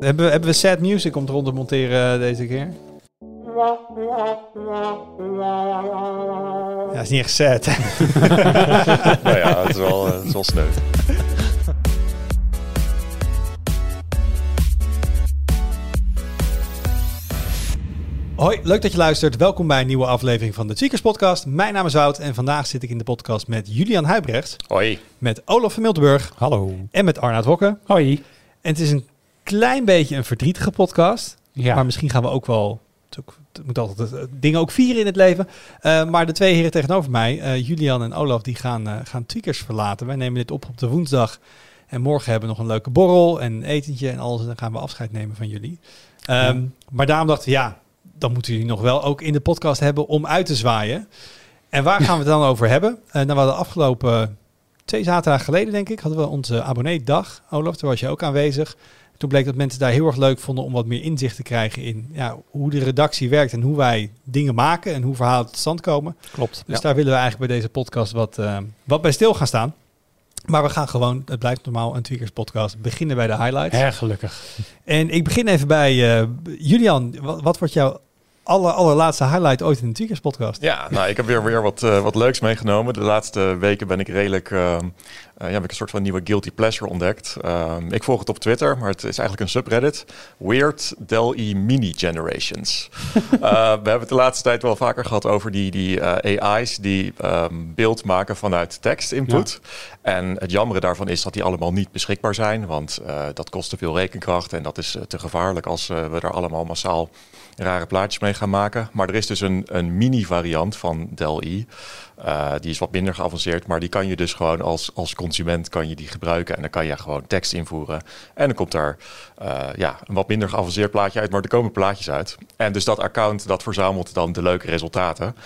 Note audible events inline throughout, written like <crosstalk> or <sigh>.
Hebben we, hebben we sad music om eronder te monteren uh, deze keer? Ja, is niet echt sad. <laughs> nou ja, het is wel, het is wel sneu. Hoi, leuk dat je luistert. Welkom bij een nieuwe aflevering van de Tweakers Podcast. Mijn naam is Wout en vandaag zit ik in de podcast met Julian Huibrecht. Hoi. Met Olaf van Miltenburg. Hallo. En met Arnaud Wokke. Hoi. En het is een klein beetje een verdrietige podcast. Ja. Maar misschien gaan we ook wel... Het moet altijd dingen ook vieren in het leven. Uh, maar de twee heren tegenover mij, uh, Julian en Olaf, die gaan, gaan Tweakers verlaten. Wij nemen dit op op de woensdag. En morgen hebben we nog een leuke borrel en een etentje en alles. En dan gaan we afscheid nemen van jullie. Um, ja. Maar daarom dachten we, ja, dan moeten jullie nog wel ook in de podcast hebben om uit te zwaaien. En waar gaan we het dan over hebben? Uh, nou, we hadden afgelopen twee zaterdagen geleden, denk ik, hadden we onze abonnee-dag. Olaf, daar was je ook aanwezig. Toen bleek dat mensen daar heel erg leuk vonden om wat meer inzicht te krijgen in ja, hoe de redactie werkt en hoe wij dingen maken en hoe verhalen tot stand komen. Klopt. Dus ja. daar willen we eigenlijk bij deze podcast wat, uh, wat bij stil gaan staan. Maar we gaan gewoon, het blijft normaal een Tweakers podcast, beginnen bij de highlights. Erg gelukkig. En ik begin even bij uh, Julian. Wat, wat wordt jouw aller, allerlaatste highlight ooit in de Tweakers podcast? Ja, nou, ik heb weer, weer wat, uh, wat leuks meegenomen. De laatste weken ben ik redelijk, uh, uh, ja, heb ik een soort van nieuwe guilty pleasure ontdekt. Ehm, ik volg het op Twitter, maar het is eigenlijk een subreddit. Weird Del E Mini Generations. <laughs> we hebben het de laatste tijd wel vaker gehad over die, die AI's die um, beeld maken vanuit tekst input. Ja. En het jammere daarvan is dat die allemaal niet beschikbaar zijn, want dat kost te veel rekenkracht en dat is te gevaarlijk als we er allemaal massaal rare plaatjes mee gaan maken. Maar er is dus een, een mini-variant van Del-E. Uh, die is wat minder geavanceerd, maar die kan je dus gewoon als, als consument kan je die gebruiken. En dan kan je gewoon tekst invoeren. En dan komt daar uh, ja, een wat minder geavanceerd plaatje uit, maar er komen plaatjes uit. En dus dat account dat verzamelt dan de leuke resultaten.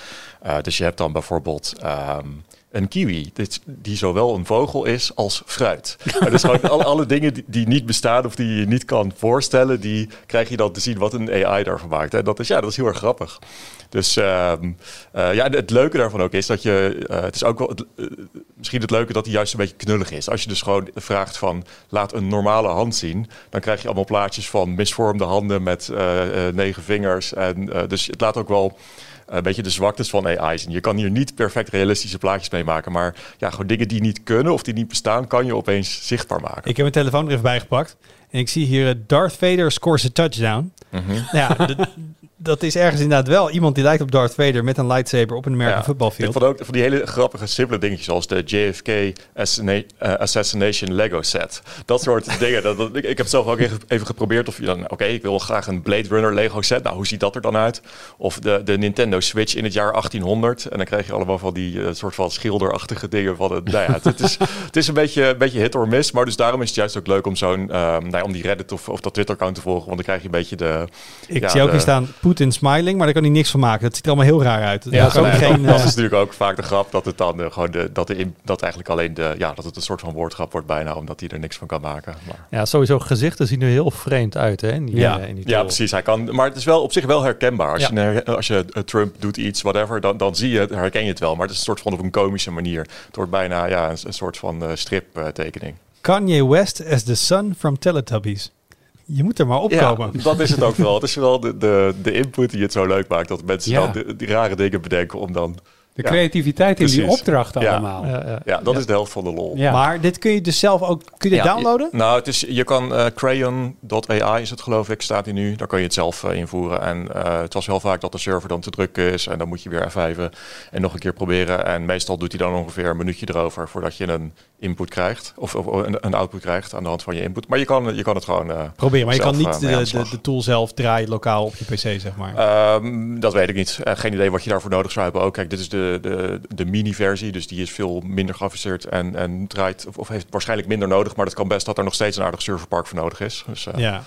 Uh, dus je hebt dan bijvoorbeeld... Um, een kiwi, die zowel een vogel is als fruit. dus gewoon alle, dingen die, die, niet bestaan of die je niet kan voorstellen, die krijg je dan te zien wat een AI daarvan maakt. En dat is, ja, dat is heel erg grappig. Dus uh, uh, ja, het leuke daarvan ook is dat je, uh, het is ook wel, het, misschien het leuke dat hij juist een beetje knullig is. Als je dus gewoon vraagt van, laat een normale hand zien, dan krijg je allemaal plaatjes van misvormde handen met negen vingers. En dus het laat ook wel een beetje de zwaktes van AI's. En je kan hier niet perfect realistische plaatjes mee maken. Maar ja, gewoon dingen die niet kunnen of die niet bestaan, kan je opeens zichtbaar maken. Ik heb mijn telefoon er even bij gepakt. En ik zie hier Darth Vader scores a touchdown. Mm -hmm. Ja, <laughs> dat is ergens inderdaad wel iemand die lijkt op Darth Vader met een lightsaber op een American ja, voetbalveld. Ik vond ook van die hele grappige, simpele dingetjes zoals de JFK Assassination, uh, Assassination Lego set. Dat soort <laughs> dingen. Dat, dat, ik, ik heb zelf ook even, geprobeerd of je dan, oké, okay, ik wil graag een Blade Runner Lego set. Nou, hoe ziet dat er dan uit? Of de, de Nintendo Switch in het jaar 1800. En dan krijg je allemaal van die uh, soort van schilderachtige dingen. Van het, nou ja, het, het, is, <laughs> het is een beetje, een beetje hit or miss. Maar dus daarom is het juist ook leuk om zo'n, um, nou ja, om die Reddit of, of dat Twitter-account te volgen. Want dan krijg je een beetje de... Ik ja, zie ook de, hier staan Poetin smiling, maar daar kan hij niks van maken. Dat ziet er allemaal heel raar uit. Ja, dat, geen, dat uh, is natuurlijk ook vaak de grap dat het dan uh, gewoon de, dat, de in, dat eigenlijk alleen de ja dat het een soort van woordgrap wordt bijna omdat hij er niks van kan maken. Maar. Ja, sowieso gezichten zien er heel vreemd uit, hè? In die, ja, uh, in die ja, precies. Hij kan, maar het is wel op zich wel herkenbaar. Als ja. je als je Trump doet iets, whatever, dan, dan zie je het, herken je het wel. Maar het is een soort van op een komische manier. Het wordt bijna ja een, een soort van striptekening. Kanye West as the son from Teletubbies. Je moet er maar opkomen. Ja, dat is het ook wel. Het is wel de, de, de input die het zo leuk maakt. Dat mensen ja. dan die, die, rare dingen bedenken om dan... De creativiteit in die opdracht allemaal. Ja, ja, ja dat is de helft van de lol. Maar dit kun je dus zelf ook kun je downloaden? Je, nou, het is, je kan uh, crayon.ai is het geloof ik, staat hier nu. Daar kan je het zelf uh, invoeren. En uh, het was heel vaak dat de server dan te druk is. En dan moet je weer F5 en nog een keer proberen. En meestal doet hij dan ongeveer een minuutje erover voordat je een input krijgt. Of, of een, een, output krijgt aan de hand van je input. Maar je kan, je kan het gewoon proberen. Maar je zelf, kan niet de, de, de, tool zelf draaien lokaal op je PC, zeg maar. Um, dat weet ik niet. geen idee wat je daarvoor nodig zou hebben. Ook kijk, dit is de, de, de mini-versie. Dus die is veel minder geavanceerd en, en draait, of, heeft waarschijnlijk minder nodig. Maar dat kan best dat er nog steeds een aardig serverpark voor nodig is. Dus, uh, ja.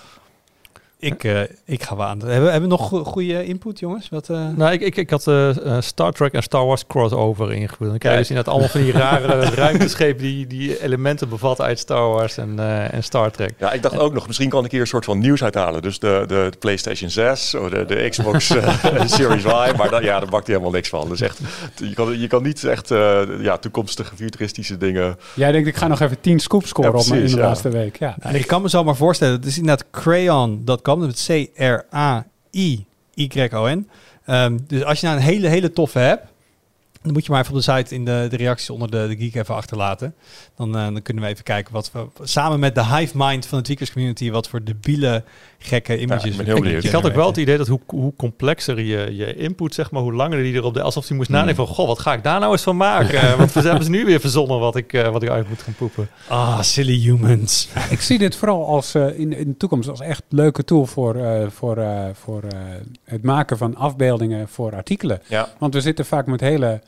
Ik, uh, ik ga wel aan. Hebben, hebben we nog goede input, jongens? Wat, uh... Nou, ik, ik, ik had uh, Star Trek en Star Wars crossover ingevoerd. Dan krijg je dus inderdaad allemaal van die rare <laughs> ruimteschepen die, die elementen bevatten uit Star Wars en, en Star Trek. Ja, ik dacht ook nog, misschien kan ik hier een soort van nieuws uithalen. Dus de, de, de PlayStation 6 of de, de Xbox <laughs> <laughs> Series Y. Maar dat, ja, daar bakt hij helemaal niks van. Dus echt, je kan, je kan niet echt ja, toekomstige futuristische dingen... Jij denkt, ik ga nog even 10 scoops scoren ja, op me in de laatste week. Ja. En ik kan me zo maar voorstellen, het is inderdaad crayon.com met C-R-A-I-Y-O-N. Dus als je nou een hele, hele toffe hebt, dan moet je maar even op de site in de, de reacties onder de, de geek even achterlaten. Dan, uh, dan kunnen we even kijken wat we samen met de hive mind van de tweakers community wat voor debiele gekke images. Ja, ik, ik, ik had ook wel het idee dat hoe, hoe complexer je, je input, zeg maar, hoe langer die erop de alsof hij moest hmm. nadenken van, goh, wat ga ik daar nou eens van maken? <laughs> Want we hebben ze nu weer verzonnen wat ik, uh, wat ik uit moet gaan poepen. Ah, silly humans. <laughs> ik zie dit vooral als uh, in, in de toekomst als echt leuke tool voor, uh, voor, voor het maken van afbeeldingen voor artikelen. Ja. Want we zitten vaak met hele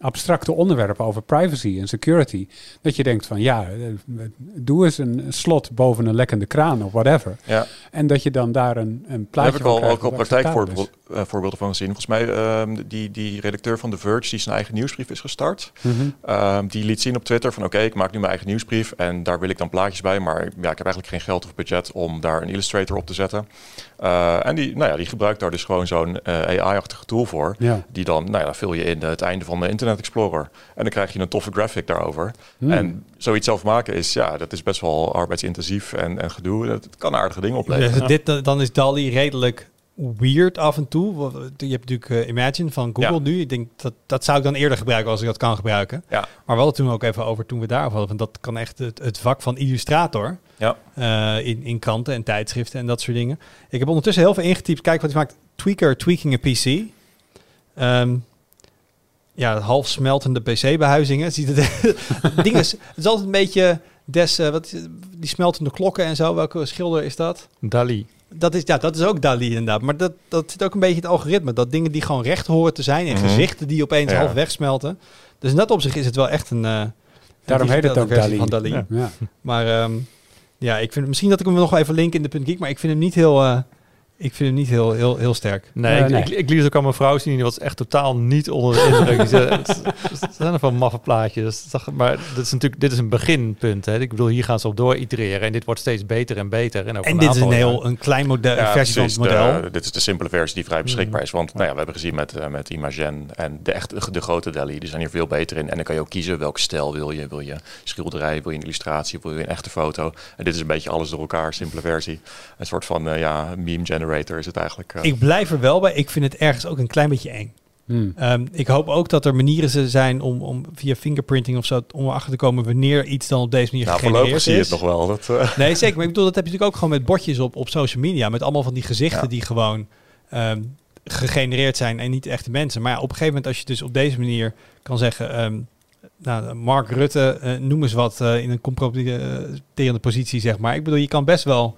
abstracte onderwerpen over privacy en security. Dat je denkt van ja, eh, doe eens een slot boven een lekkende kraan of whatever. Ja. En dat je dan daar een, een plaatje Daar heb ik al ook al praktijkvoorbeelden van gezien. Volgens mij uh, die, die redacteur van The Verge die zijn eigen nieuwsbrief is gestart. Mm -hmm. die liet zien op Twitter van oké, ik maak nu mijn eigen nieuwsbrief en daar wil ik dan plaatjes bij. Maar ja, ik heb eigenlijk geen geld of budget om daar een Illustrator op te zetten. Uh, en die, nou ja, die gebruikt daar dus gewoon zo'n uh, AI-achtige tool voor. Ja. Die dan, nou ja, vul je in het einde van de Internet Explorer. En dan krijg je een toffe graphic daarover. Hmm. En zoiets zelf maken is, ja, dat is best wel arbeidsintensief en, en gedoe. Dat kan aardige dingen opleveren. Ja, dit, dan is DALI redelijk weird af en toe. Je hebt natuurlijk uh, Imagine van Google nu. Ik denk dat dat zou ik dan eerder gebruiken als ik dat kan gebruiken. Ja. Maar we hadden toen ook even over toen we daar hadden. Van dat kan echt het, het vak van illustrator. Ja. Uh, in, in kranten en tijdschriften en dat soort dingen. Ik heb ondertussen heel veel ingetypt. Kijk wat hij maakt. Tweaker tweaking a PC. Um, ja, half smeltende PC-behuizingen. Ziet <laughs> het ding is, het is altijd een beetje des, uh, wat, die smeltende klokken en zo. Welke schilder is dat? Dali. Dat is, ja, dat is ook Dali inderdaad. Maar dat, dat zit ook een beetje het algoritme. Dat dingen die gewoon recht horen te zijn en Mhm. gezichten die opeens Ja. half wegsmelten. Dus in dat opzicht is het wel echt een... eh, Daarom heet het ook Dali. Van Dali. Ja. Ja. Maar ehm, ja, ik vind misschien dat ik hem nog wel even link in de punt geek, maar ik vind hem niet heel, eh, ik vind hem niet heel, heel, heel sterk. Nee, ik, nee. Ik, ik liet het ook aan mijn vrouw zien. Die was echt totaal niet onder de indruk. Die zei, het, het zijn nog wel maffe plaatjes. Maar dit is natuurlijk dit is een beginpunt. Hè. Ik bedoel, hier gaan ze op door itereren. En dit wordt steeds beter en beter. En, over En dit is een heel een klein model, Ja, versie van het model. De- dit is de simpele versie die vrij beschikbaar is. Want nou ja, we hebben gezien met, eh, met Imagen en de, echt, de grote Delhi, die zijn hier veel beter in. En dan kan je ook kiezen welke stijl wil je. Wil je schilderij, wil je een illustratie, wil je een echte foto. En dit is een beetje alles door elkaar, simpele versie. Een soort van eh, ja, meme generator is het eigenlijk. eh. Ik blijf er wel bij. Ik vind het ergens ook een klein beetje eng. Hmm. Ehm, ik hoop ook dat er manieren zijn om, om via fingerprinting of zo om erachter te komen wanneer iets dan op deze manier nou, gegenereerd voorlopig is. zie je het nog wel. Dat, eh, Nee, zeker. Maar ik bedoel, dat heb je natuurlijk ook gewoon met bordjes op, op social media. Met allemaal van die gezichten Ja. die gewoon ehm, gegenereerd zijn en niet echte mensen. Maar ja, op een gegeven moment als je dus op deze manier kan zeggen... ehm, nou, Mark Rutte, eh, noem eens wat, eh, in een compromitterende positie, zeg maar. Ik bedoel, je kan best wel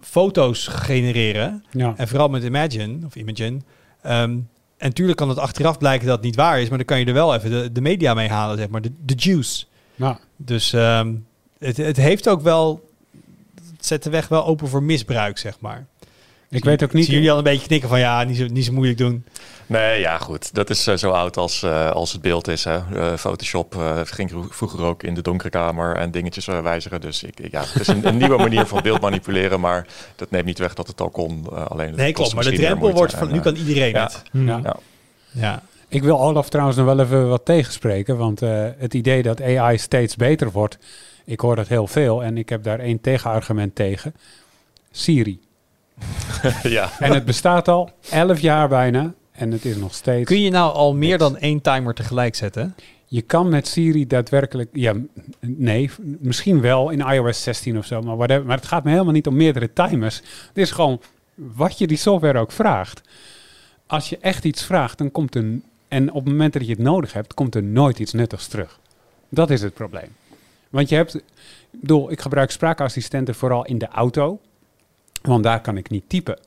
foto's genereren. Ja. En vooral met Imagine, of Imagen. Ehm, en natuurlijk kan het achteraf blijken dat het niet waar is, maar dan kan je er wel even de, de media mee halen, zeg maar. De, de juice. Ja. Dus ehm, het, het heeft ook wel... Het zet de weg wel open voor misbruik, zeg maar. Ik weet ook niet... Zien jullie al een beetje knikken van ja, niet zo, niet zo moeilijk doen. Nee, ja, goed. Dat is eh, zo oud als, eh, als het beeld is. Hè. Eh, Photoshop eh, ging vro- vroeger ook in de donkere kamer en dingetjes wijzigen. Dus ik, ik- ja, het is een, een nieuwe manier van beeld manipuleren, maar dat neemt niet weg dat het al kon. eh, alleen het Nee, klopt. Maar de drempel wordt van... en, Nu kan iedereen ja. het. Ja. Ja. Ja. Ik wil Olaf trouwens nog wel even wat tegenspreken, want eh, het idee dat AI steeds beter wordt, ik hoor dat heel veel en ik heb daar één tegenargument tegen. Siri. <laughs> ja. En het bestaat al 11 jaar bijna en het is nog steeds... Kun je nou al meer dan één timer tegelijk zetten? Je kan met Siri daadwerkelijk, ja, nee, misschien wel in iOS 16 of zo, maar, whatever, maar het gaat me helemaal niet om meerdere timers. Het is gewoon wat je die software ook vraagt. Als je echt iets vraagt, dan komt er, en op het moment dat je het nodig hebt, komt er nooit iets nuttigs terug. Dat is het probleem. Want je hebt, ik bedoel, ik gebruik spraakassistenten vooral in de auto, want daar kan ik niet typen.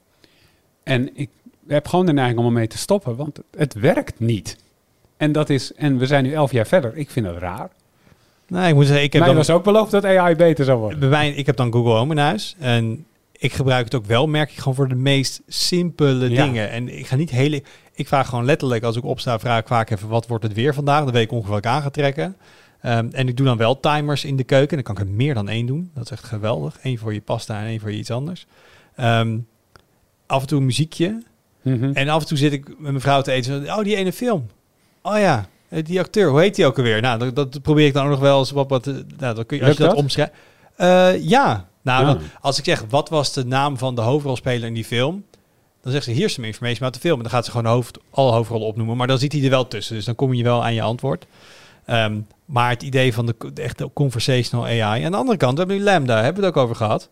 En ik heb gewoon de neiging om ermee te stoppen, want het werkt niet. En, dat is, en we zijn nu elf jaar verder. Ik vind dat raar. Nee, ik moet zeggen, ik heb Mij dan, was ook beloofd dat AI beter zou worden. bij mij, ik heb dan Google Home in huis. En ik gebruik het ook wel, merk ik gewoon voor de meest simpele Ja. dingen. En ik ga niet hele... Ik vraag gewoon letterlijk, als ik opsta, vraag ik vaak even... wat wordt het weer vandaag? Dan weet ik ongeveer wat ik aan ga trekken. Ehm, en ik doe dan wel timers in de keuken. Dan kan ik er meer dan één doen. Dat is echt geweldig. Eén voor je pasta en één voor je iets anders. Ehm, af en toe een muziekje. Mhm. En af en toe zit ik met mijn vrouw te eten. Oh, die ene film. Oh ja, eh, die acteur. Hoe heet die ook alweer? Nou, dat, dat probeer ik dan ook nog wel eens wat... wat eh, nou, dan kun je, als je dat, dat? omschrijft... Eh, ja. Nou, Ja. als ik zeg, wat was de naam van de hoofdrolspeler in die film? Dan zegt ze, hier is some information uit de film. En dan gaat ze gewoon hoofd, alle hoofdrollen opnoemen. Maar dan zit hij er wel tussen. Dus dan kom je wel aan je antwoord. Ehm, maar het idee van de, de echte conversational AI. Aan de andere kant, we hebben nu Lambda. Hebben we het ook over gehad.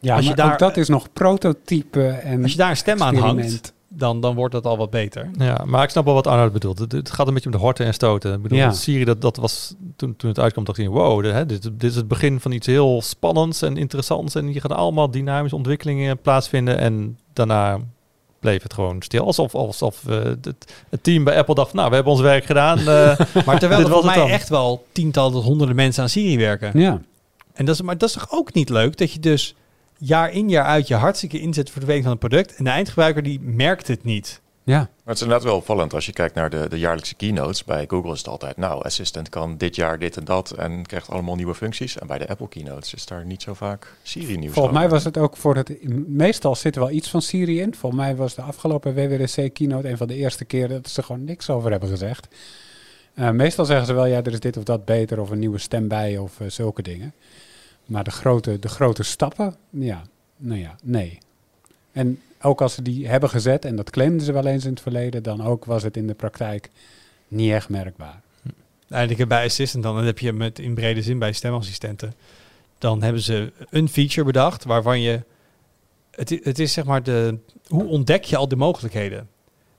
Ja, als je maar daar- ook dat is nog prototype en Als je daar een stem aan hangt, dan, dan wordt dat al wat beter. Ja, maar ik snap wel wat Arnoud bedoelt. Het, het gaat een beetje om de horten en stoten. Ik bedoel, Ja. Siri, dat, dat was toen, toen het uitkwam, dacht ik, wow, dit, hè, dit, dit is het begin van iets heel spannends en interessants. En je gaat allemaal dynamische ontwikkelingen plaatsvinden. En daarna bleef het gewoon stil. Alsof, alsof eh, het, het team bij Apple dacht, nou, we hebben ons werk gedaan. eh, <laughs> Maar terwijl er volgens mij dan. echt wel tientallen tot honderden mensen aan Siri werken. Ja, En dat is, maar dat is toch ook niet leuk dat je dus jaar in jaar uit je hartstikke inzet voor de verbeting van het product. En de eindgebruiker die merkt het niet. ja. Maar het is inderdaad wel opvallend als je kijkt naar de, de jaarlijkse keynotes. Bij Google is het altijd, nou, Assistant kan dit jaar dit en dat en krijgt allemaal nieuwe functies. En bij de Apple keynotes is daar niet zo vaak Siri nieuws Volgens mij was het ook voor het... Meestal zit er wel iets van Siri in. Volgens mij was de afgelopen WWDC keynote een van de eerste keren dat ze gewoon niks over hebben gezegd. Eh, meestal zeggen ze wel, ja, er is dit of dat beter of een nieuwe stem bij of eh, zulke dingen. Maar de grote, de grote stappen, ja, nou ja, nee. En ook als ze die hebben gezet, en dat claimden ze wel eens in het verleden, dan ook was het in de praktijk niet echt merkbaar. Heb bij Assistant dan, heb je met in brede zin bij stemassistenten. Dan hebben ze een feature bedacht waarvan je. Het, is zeg maar de. Hoe ontdek je al de mogelijkheden?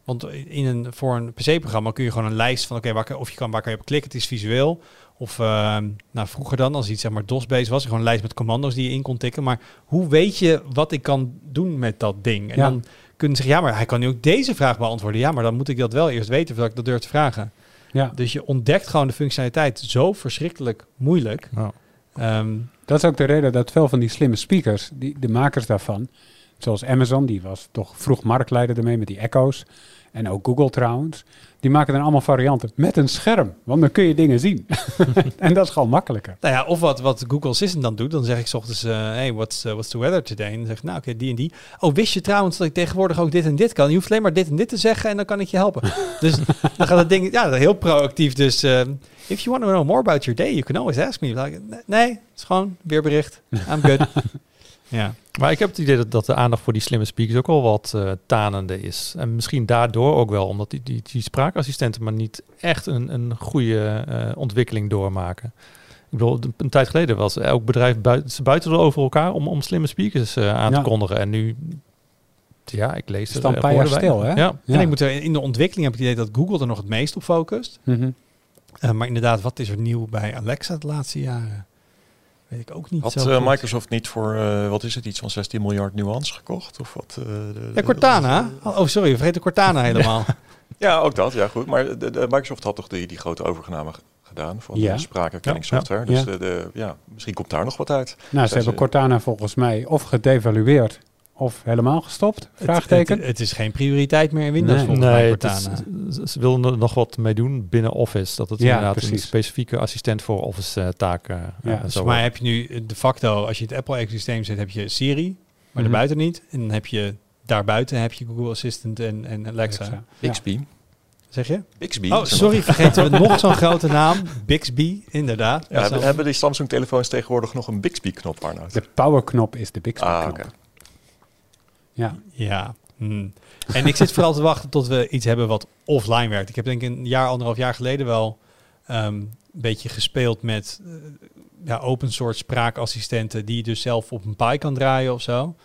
Want in een, voor een PC-programma kun je gewoon een lijst van oké, of je kan waar kan je op klikken, het is visueel. Of ehm, nou, vroeger dan, als iets zeg maar DOS-based was, gewoon een lijst met commando's die je in kon tikken. Maar hoe weet je wat ik kan doen met dat ding? En Ja. dan kunnen ze zeggen, ja, maar hij kan nu ook deze vraag beantwoorden. Ja, maar dan moet ik dat wel eerst weten voordat ik dat durf te vragen. Ja, Dus je ontdekt gewoon de functionaliteit zo verschrikkelijk moeilijk. Ja. Ehm, Dat is ook de reden dat veel van die slimme speakers, die, de makers daarvan, zoals Amazon, die was toch vroeg marktleider ermee met die Echo's. En ook Google trouwens. Die maken dan allemaal varianten met een scherm. Want dan kun je dingen zien. <laughs> en dat is gewoon makkelijker. nou ja, of wat, wat Google Assistant dan doet, dan zeg ik 's ochtends, eh hey, what's, uh, what's the weather today? En dan zeg ik, nou oké, die en die. Oh, wist je trouwens dat ik tegenwoordig ook dit en dit kan? Je hoeft alleen maar dit en dit te zeggen en dan kan ik je helpen. <laughs> dus dan gaat het ding, ja, heel proactief. Dus ehm, if you want to know more about your day, you can always ask me. Like, nee, het is gewoon weerbericht. I'm good. <laughs> ja. Maar ik heb het idee dat, dat de aandacht voor die slimme speakers ook wel wat eh tanende is. En misschien daardoor ook wel, omdat die, die, die spraakassistenten maar niet echt een, een goede eh, ontwikkeling doormaken. Ik bedoel, een, tijd geleden was elk bedrijf buiten, ze buiten over elkaar om, om slimme speakers eh, aan Ja. te kondigen. En nu, ja, ik lees Het een paar jaar stil, hè? Ja. Ja. En ik moet er, in de ontwikkeling heb ik het idee dat Google er nog het meest op focust. Mhm. Eh, maar inderdaad, wat is er nieuw bij Alexa de laatste jaren? Weet ik ook niet Had eh. Microsoft niet voor, eh, wat is het, iets van 16 miljard nuance gekocht? Of wat? eh, de- Ja, de- Cortana. Oh, sorry, we vergeten Cortana <laughs> helemaal. Ja, ook dat. Ja, goed. Maar de, de Microsoft had toch die, die grote overname gedaan van Ja. de spraakherkenningssoftware. Ja. Dus Ja. De, de, ja, misschien komt daar nog wat uit. Nou, ze Ze- hebben Cortana volgens mij of gedevalueerd of helemaal gestopt. Het- Vraagteken. Het, het is geen prioriteit meer in Windows Nee. volgens mij, Nee, het Cortana. is, ze- willen er nog wat mee doen binnen Office. Dat het Ja, inderdaad een precies. specifieke assistent voor Office eh, taken Ja, eh, dus zou Dus mij heb je nu de facto, als je het Apple-ecosysteem zet, heb je Siri, maar Mhm. daarbuiten niet. En dan heb je daarbuiten heb je Google Assistant en, en Alexa. Ja. Bixby. Zeg je? Bixby. Oh, sorry, vergeten we nog zo'n grote naam. Bixby, inderdaad. Ja, hebben, hebben die Samsung-telefoons tegenwoordig nog een Bixby-knop, Arnoud? De powerknop is de Bixby-knop. Ah. Ja. Ja. hmm. En ik zit vooral te wachten tot we iets hebben wat offline werkt. Ik heb denk ik een jaar, anderhalf jaar geleden wel ehm, een beetje gespeeld met eh, ja, open source spraakassistenten die je dus zelf op een Pi kan draaien of zo.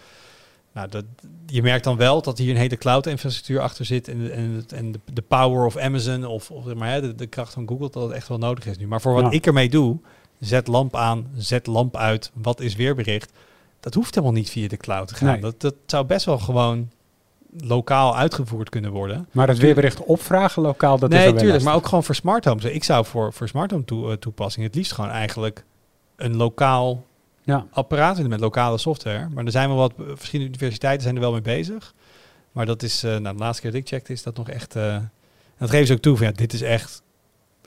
Nou, dat, je merkt dan wel dat hier een hele cloud-infrastructuur achter zit en, en, en de, de power of Amazon of, of maar, hè, de, de kracht van Google, dat het echt wel nodig is nu. Maar voor wat Ja. ik ermee doe, zet lamp aan, zet lamp uit, wat is weerbericht, dat hoeft helemaal niet via de cloud te gaan. Nee. Dat, dat zou best wel gewoon lokaal uitgevoerd kunnen worden. Maar het weerbericht opvragen lokaal, dat is nee, weer tuurlijk, maar ook gewoon voor smart homes. Ik zou voor, voor smart home toe, eh, toepassing het liefst gewoon eigenlijk een lokaal Ja. apparaten met lokale software. Maar er zijn wel wat eh, verschillende universiteiten zijn er wel mee bezig. Maar dat is, eh, nou, de laatste keer dat ik checkte, is dat nog echt. en dat geven ze ook toe van ja, dit is echt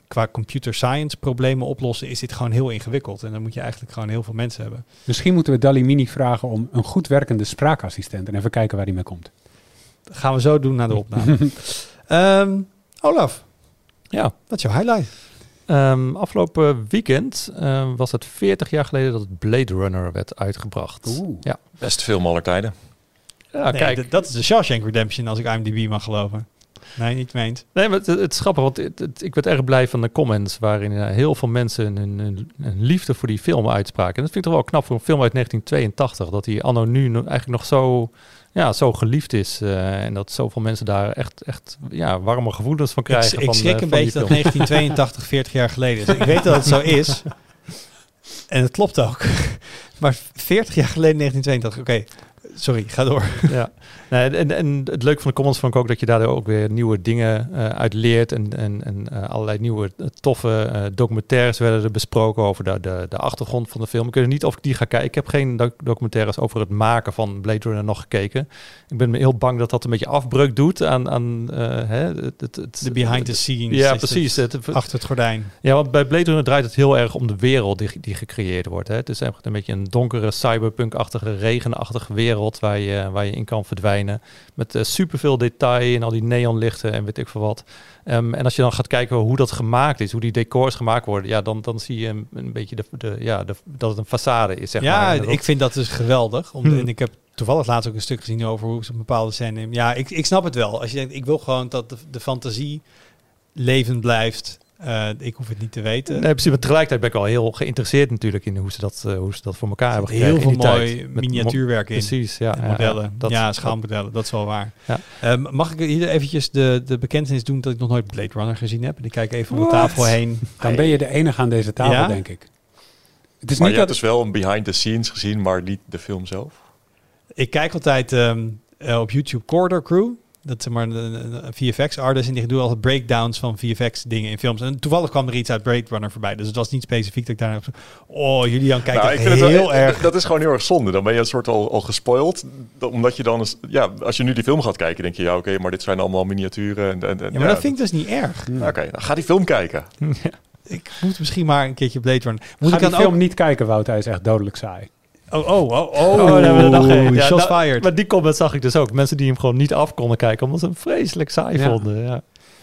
qua computer science problemen oplossen, is dit gewoon heel ingewikkeld. En dan moet je eigenlijk gewoon heel veel mensen hebben. Misschien moeten we Dali Mini vragen om een goed werkende spraakassistent en even kijken waar die mee komt. Dat gaan we zo doen na de <laughs> opname. Ehm, Olaf, Ja, wat is jouw highlight? Ehm, afgelopen weekend ehm, was het 40 jaar geleden dat het Blade Runner werd uitgebracht. Oeh. Ja, Best film aller tijden. ja Nee, kijk. dat is de Shawshank Redemption als ik IMDb mag geloven. Nee, niet meent. Nee, maar het, het is grappig, want het- het- ik werd erg blij van de comments waarin eh, heel veel mensen hun, hun- hun liefde voor die film uitspraken. En dat vind ik toch wel knap voor een film uit 1982, dat die anno nu eigenlijk nog zo, ja, zo geliefd is. eh, en dat zoveel mensen daar echt, echt ja, warme gevoelens van Ik, krijgen. ik van, schrik eh, een beetje dat film. 1982 40 <laughs> jaar geleden is. Ik weet dat het zo is. <laughs> En het klopt ook. <laughs> Maar 40 jaar geleden 1982. Oké, sorry, ga door. <laughs> ja. Nee, en, en het leuke van de comments vond ik ook dat je daardoor ook weer nieuwe dingen eh uit leert. En, en, en eh, allerlei nieuwe eh, toffe documentaires werden er besproken over de, de, de achtergrond van de film. Ik weet niet of ik die ga kijken. Ik heb geen doc- documentaires over het maken van Blade Runner nog gekeken. Ik ben heel bang dat dat een beetje afbreuk doet aan, aan hè, het, het, het- De behind the scenes. Ja, precies. Het- achter het gordijn. ja, want bij Blade Runner draait het heel erg om de wereld die, die gecreëerd wordt. Hè. Het is echt een beetje een donkere, cyberpunk-achtige, regenachtige wereld waar je, waar je in kan verdwijnen. Met eh, superveel detail en al die neonlichten en weet ik veel wat. Ehm, en als je dan gaat kijken hoe dat gemaakt is, hoe die decors gemaakt worden, ja, dan, dan zie je een, een beetje de, de, ja, de, dat het een façade is. Zeg ja, maar. Ik vind dat dus geweldig. Om, Hmm. En ik heb toevallig laatst ook een stuk gezien over hoe ze een bepaalde scène... Ja, ik, ik snap het wel. Als je denkt, ik wil gewoon dat de, de fantasie levend blijft. Eh, ik hoef het niet te weten. Nee, precies. Maar tegelijkertijd ben ik wel heel geïnteresseerd natuurlijk in hoe ze dat, eh, hoe ze dat voor elkaar hebben gekregen. Heel veel in die tijd. mooi miniatuurwerk in. Precies, ja. En ja, modellen. ja, Ja, dat- schaalmodellen, dat is wel waar. Ja. Ehm, mag ik hier eventjes de, de bekentenis doen dat ik nog nooit Blade Runner gezien heb? En ik kijk even om de tafel heen. Dan ben je de enige aan deze tafel, Ja? denk ik. Het is Maar niet je dat... hebt dus wel een behind the scenes gezien, maar niet de film zelf. Ik kijk altijd ehm, eh, op YouTube Corridor Crew. Dat zeg maar een, een VFX-artist. En die doen altijd breakdowns van VFX-dingen in films. En toevallig kwam er iets uit Blade Runner voorbij. Dus het was niet specifiek dat ik daar... Oh, Julian kijkt Nou, echt ik vind het heel wel, erg... Dat is gewoon heel erg zonde. Dan ben je een soort al, al gespoild. Omdat je dan eens, ja, als je nu die film gaat kijken, denk je ja, oké, maar dit zijn allemaal miniaturen. En, en, en- Ja, maar dat vind ik dus niet erg. Hmm. Oké, dan ga die film kijken. <laughs> Ik moet misschien maar een keertje Blade Runner... Moet Ga ik die dan film ook... niet kijken, Wout. Hij is echt dodelijk saai. Oh, oh, oh, oh. Oh, daar hebben we nog een. Ja, shots fired. Maar die comment zag ik dus ook. Mensen die hem gewoon niet af konden kijken, omdat ze hem vreselijk saai Ja. vonden. Ja.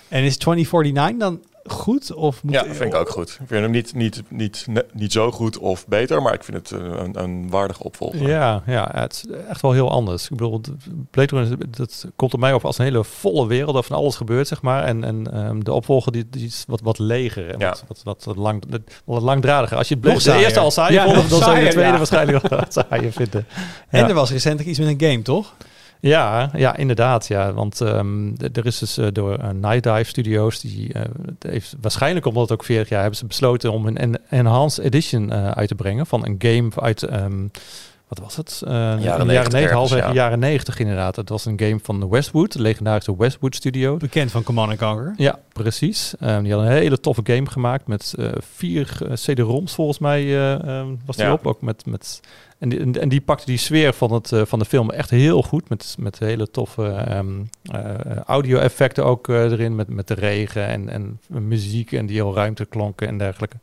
En is 2049 dan goed? Of moet Ja, dat vind ik ook goed. Ik vind hem niet, niet, niet, ne- niet zo goed of beter, maar ik vind het een, een waardige opvolger. Ja, ja, het is echt wel heel anders. Ik bedoel, de- Blade Runner, dat komt op mij op als een hele volle wereld, waar van alles gebeurt, zeg maar. En, en ehm, de opvolger die, die is wat, wat leger en Ja. wat, wat, wat, wat lang, wat langdradiger. Als je het Blade- de eerste saaier. al saai Ja, vond, dan zou je de tweede ja. waarschijnlijk wel <laughs> saaier vinden. En Ja. er was recentelijk iets met een game, toch? Ja, ja, inderdaad. Ja. Want ehm, er is dus eh, door eh, Night Dive Studios, die het heeft waarschijnlijk omdat het ook 40 jaar hebben ze besloten om een en- enhanced edition uit te brengen van een game uit ehm, wat was het? Eh, in de 90 jaren 90, ergens, halfwege ja. jaren 90 inderdaad. Het was een game van Westwood, de legendarische Westwood Studio. Bekend van Command Conquer. Ja, precies. Ehm, die hadden een hele toffe game gemaakt met eh, vier eh, CD-ROMs volgens mij eh, ehm, was die Ja. op. Ook met, met, en, die, en, en die pakte die sfeer van, het, van de film echt heel goed. Met, met hele toffe ehm, eh, audio-effecten ook erin. Met, met de regen en, en muziek en die heel ruimteklonken en dergelijke.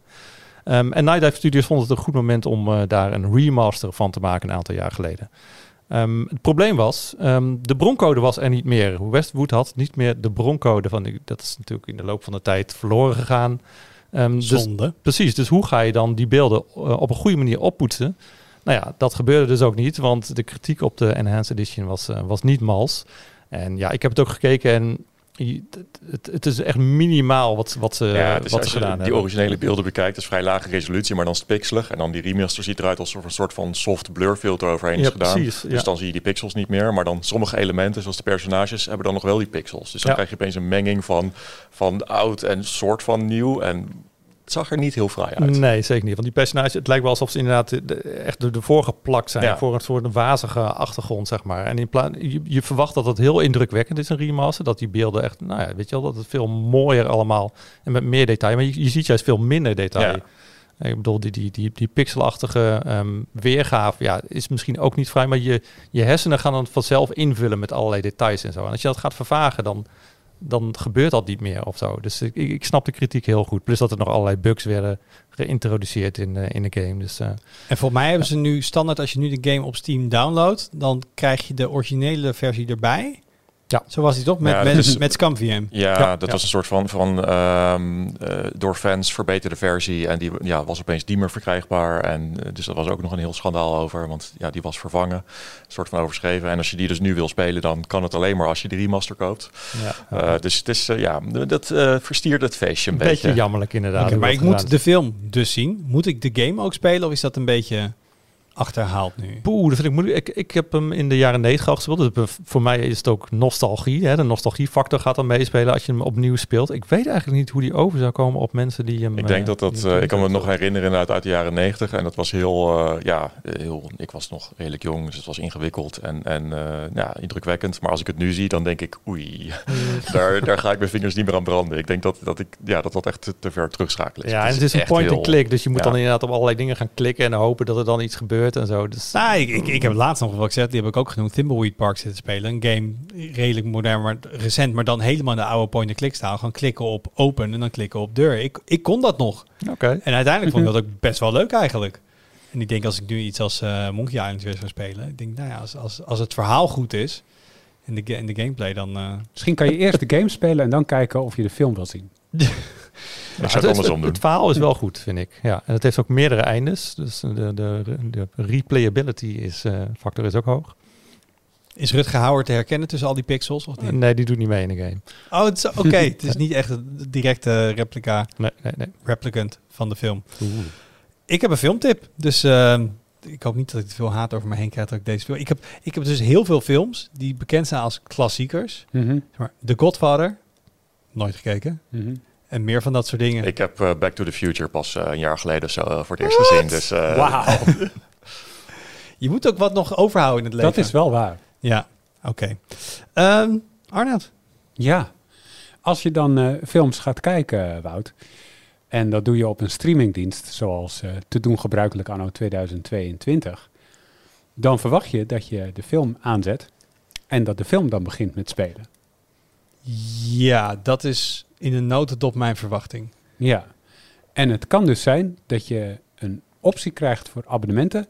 Ehm, en Night Dive Studios vond het een goed moment om eh, daar een remaster van te maken een aantal jaar geleden. Ehm, het probleem was, ehm, de broncode was er niet meer. Westwood had niet meer de broncode van, die- dat is natuurlijk in de loop van de tijd verloren gegaan. Dus, Zonde. precies, dus hoe ga je dan die beelden eh, op een goede manier oppoetsen? Nou ja, dat gebeurde dus ook niet, want de kritiek op de Enhanced Edition was, eh, was niet mals. En ja, ik heb het ook gekeken en het, is echt minimaal wat, wat ze, Ja, dus wat als ze je gedaan die hebben. originele beelden bekijkt, is vrij lage resolutie, maar dan is het pixelig. En dan die remaster ziet eruit alsof er een soort van soft blur filter overheen is Ja, gedaan. precies, Dus ja. dan zie je die pixels niet meer. Maar dan sommige elementen, zoals de personages, hebben dan nog wel die pixels. Dus dan krijg je opeens een menging van, van oud en soort van nieuw. En het zag er niet heel fraai uit. Nee, zeker niet. Want die personages, het lijkt wel alsof ze inderdaad de- de- echt ervoor geplakt zijn. Ja. Voor een soort wazige achtergrond, zeg maar. En in plaats, je, je verwacht dat het heel indrukwekkend is, een remaster. Dat die beelden echt, nou ja, weet je wel, dat het veel mooier allemaal en met meer detail. Maar je, je ziet juist veel minder detail. Ja. Ik bedoel, die, die, die, die pixelachtige ehm, weergave ja, is misschien ook niet vrij, maar je, je hersenen gaan dan vanzelf invullen met allerlei details en zo. En als je dat gaat vervagen, dan, dan gebeurt dat niet meer of zo. Dus ik, ik snap de kritiek heel goed. Plus dat er nog allerlei bugs werden geïntroduceerd in, uh, in de game. Dus, uh, en volgens mij hebben ze nu standaard, als je nu de game op Steam downloadt, dan krijg je de originele versie erbij. Ja. Zo was hij toch? Met, ja, met, is, met ScumVM. Ja, ja, dat was een soort van, van um, uh, door fans verbeterde versie. En die ja, was opeens niet meer verkrijgbaar. En uh, dus dat was ook nog een heel schandaal over. Want ja, die was vervangen. Een soort van overschreven. En als je die dus nu wil spelen, dan kan het alleen maar als je de remaster koopt. Ja. Uh, dus het is, ja, dat verstiert het feestje een, een beetje. Beetje jammerlijk inderdaad. Okay, maar ik moet de film dus zien. Moet ik de game ook spelen of is dat een beetje achterhaalt nu? Poeh, dat vind ik moeilijk. Ik, ik heb hem in de jaren negentig al gespeeld. Dus voor mij is het ook nostalgie. Hè? De nostalgiefactor gaat dan meespelen als je hem opnieuw speelt. Ik weet eigenlijk niet hoe die over zou komen op mensen die hem... Ik denk dat dat... Uh, ik kan me nog herinneren uit, uit de jaren negentig. En dat was heel... Uh, ja, heel... Ik was nog redelijk jong, dus het was ingewikkeld en, en uh, ja, indrukwekkend. Maar als ik het nu zie, dan denk ik... Oei, <laughs> daar, daar ga ik mijn vingers niet meer aan branden. Ik denk dat, dat, ik, ja, dat dat echt te, te ver terugschakelen is. Ja, en het is een point-and-click. Dus je moet ja. dan inderdaad op allerlei dingen gaan klikken en hopen dat er dan iets gebeurt en zo. Dus... Nou, ik, ik, ik heb laatst nog wat gezegd, die heb ik ook genoemd, Thimbleweed Park zitten spelen. Een game redelijk modern, maar recent, maar dan helemaal in de oude point-and-click staal. Gewoon klikken op open en dan klikken op deur. Ik, ik kon dat nog. Oké. En uiteindelijk vond ik dat ook best wel leuk eigenlijk. En ik denk als ik nu iets als uh, Monkey Island weer zou spelen, ik denk nou ja, als, als, als het verhaal goed is in de, in de gameplay, dan... Uh... Misschien kan je eerst de game spelen en dan kijken of je de film wil zien. <laughs> Ja, het, het, het, het, verhaal is wel goed, vind ik. Ja, en het heeft ook meerdere eindes. Dus de, de, de replayability is, uh, factor is ook hoog. Is Rutger Hauer te herkennen tussen al die pixels? Of niet? Nee, die doet niet mee in de game. Oh, oké. Okay. <laughs> het is niet echt een directe replica. Nee, nee, nee. Replicant van de film. Oeh. Ik heb een filmtip. Dus uh, ik hoop niet dat ik te veel haat over me heen krijg dat ik deze film... Ik heb, ik heb dus heel veel films die bekend zijn als klassiekers. Mm -hmm. The Godfather. Nooit gekeken. Mm -hmm. En meer van dat soort dingen. Ik heb uh, Back to the Future pas uh, een jaar geleden zo uh, voor het eerst gezien. Dus, Wauw. <laughs> je moet ook wat nog overhouden in het leven. Dat is wel waar. Ja, oké. Okay. Um, Arnoud? Ja, als je dan films gaat kijken, Wout... en dat doe je op een streamingdienst... zoals te doen gebruikelijk anno 2022... dan verwacht je dat je de film aanzet... en dat de film dan begint met spelen. Ja, dat is in een notendop mijn verwachting. Ja, en het kan dus zijn dat je een optie krijgt voor abonnementen,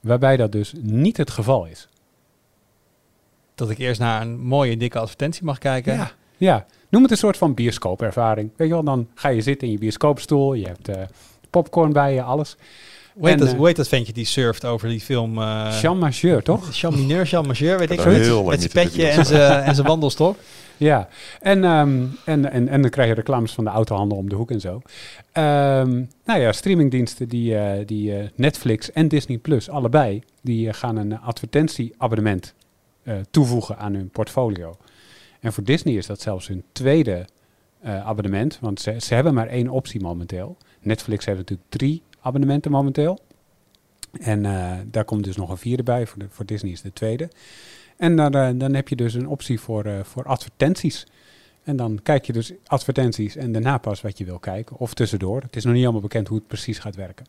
waarbij dat dus niet het geval is. Dat ik eerst naar een mooie dikke advertentie mag kijken. Ja, ja. noem het een soort van bioscoopervaring. Weet je wel, dan ga je zitten in je bioscoopstoel, je hebt uh, popcorn bij je, alles. Hoe heet, dat, uh, hoe heet dat ventje die surft over die film? Uh, Jean Majeur, toch? Jean Mineur, Jean Majeur, weet ik zoiets. Met zijn petje en zijn wandelstok. <laughs> Ja, en, um, en, en, en dan krijg je reclames van de autohandel om de hoek en zo. Um, nou ja, streamingdiensten die, uh, die uh, Netflix en Disney Plus, allebei, die uh, gaan een advertentieabonnement toevoegen aan hun portfolio. En voor Disney is dat zelfs hun tweede abonnement, want ze, ze hebben maar één optie momenteel. Netflix heeft natuurlijk drie abonnementen momenteel. En daar komt dus nog een vierde bij, voor, de, voor Disney is de tweede. En dan, uh, dan heb je dus een optie voor, uh, voor advertenties. En dan kijk je dus advertenties en daarna pas wat je wil kijken. Of tussendoor. Het is nog niet allemaal bekend hoe het precies gaat werken.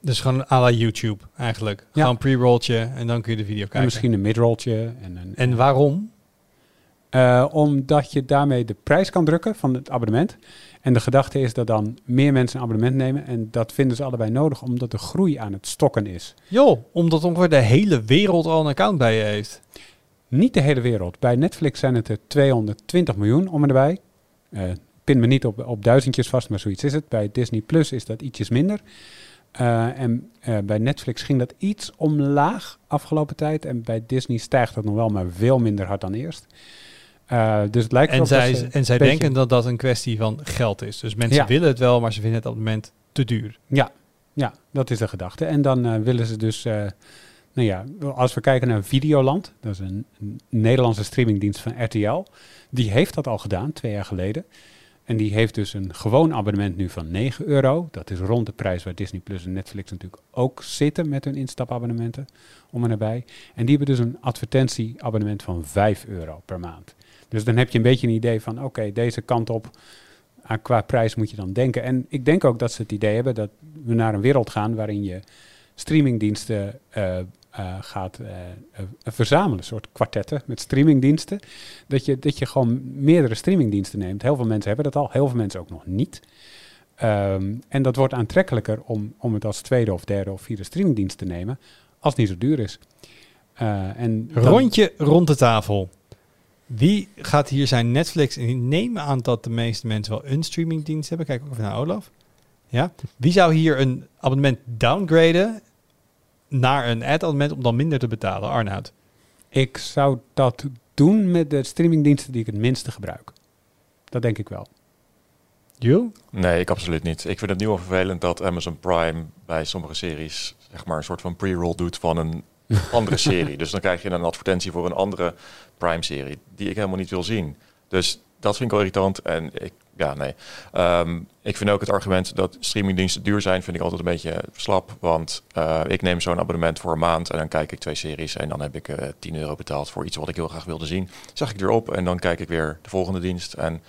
Dus gewoon à la YouTube eigenlijk. Ja. Gewoon pre-rolltje en dan kun je de video kijken. En misschien een mid-rolltje. En, een, en waarom? Uh, omdat je daarmee de prijs kan drukken van het abonnement. En de gedachte is dat dan meer mensen een abonnement nemen. En dat vinden ze allebei nodig, omdat de groei aan het stokken is. Joh, omdat ongeveer de hele wereld al een account bij je heeft. Niet de hele wereld. Bij Netflix zijn het er 220 miljoen om en erbij. Uh, pin me niet op, op duizendjes vast, maar zoiets is het. Bij Disney Plus is dat ietsjes minder. Uh, en uh, bij Netflix ging dat iets omlaag afgelopen tijd. En bij Disney stijgt dat nog wel, maar veel minder hard dan eerst. Uh, dus het lijkt en zij, en zij denken dat dat een kwestie van geld is. Dus mensen ja. willen het wel, maar ze vinden het op het moment te duur. Ja, ja dat is de gedachte. En dan uh, willen ze dus, uh, nou ja, als we kijken naar Videoland, dat is een, een, Nederlandse streamingdienst van RTL, die heeft dat al gedaan, twee jaar geleden. En die heeft dus een gewoon abonnement nu van 9 euro. Dat is rond de prijs waar Disney Plus en Netflix natuurlijk ook zitten met hun instapabonnementen om en nabij. En die hebben dus een advertentieabonnement van 5 euro per maand. Dus dan heb je een beetje een idee van, oké, deze kant op aan qua prijs moet je dan denken. En ik denk ook dat ze het idee hebben dat we naar een wereld gaan waarin je streamingdiensten eh, eh, gaat eh, verzamelen. Een soort kwartetten met streamingdiensten. Dat je, dat je gewoon meerdere streamingdiensten neemt. Heel veel mensen hebben dat al, heel veel mensen ook nog niet. Ehm, en dat wordt aantrekkelijker om, om het als tweede of derde of vierde streamingdienst te nemen, als het niet zo duur is. En Rondje rond de tafel. Wie gaat hier zijn Netflix? En ik neem aan dat de meeste mensen wel een streamingdienst hebben. Kijk ook even naar Olaf. Ja. Wie zou hier een abonnement downgraden naar een ad-abonnement om dan minder te betalen? Arnoud. Ik zou dat doen met de streamingdiensten die ik het minste gebruik. Dat denk ik wel. Jules? Nee, ik absoluut niet. Ik vind het nu al vervelend dat Amazon Prime bij sommige series zeg maar een soort van pre-roll doet van een andere <laughs> serie. Dus dan krijg je een advertentie voor een andere Prime-serie die ik helemaal niet wil zien. Dus dat vind ik wel irritant. En ik, ja, nee. Ehm, ik vind ook het argument dat streamingdiensten duur zijn, vind ik altijd een beetje slap. Want eh, ik neem zo'n abonnement voor een maand en dan kijk ik twee series en dan heb ik eh 10 euro betaald voor iets wat ik heel graag wilde zien. Zag ik erop en dan kijk ik weer de volgende dienst. En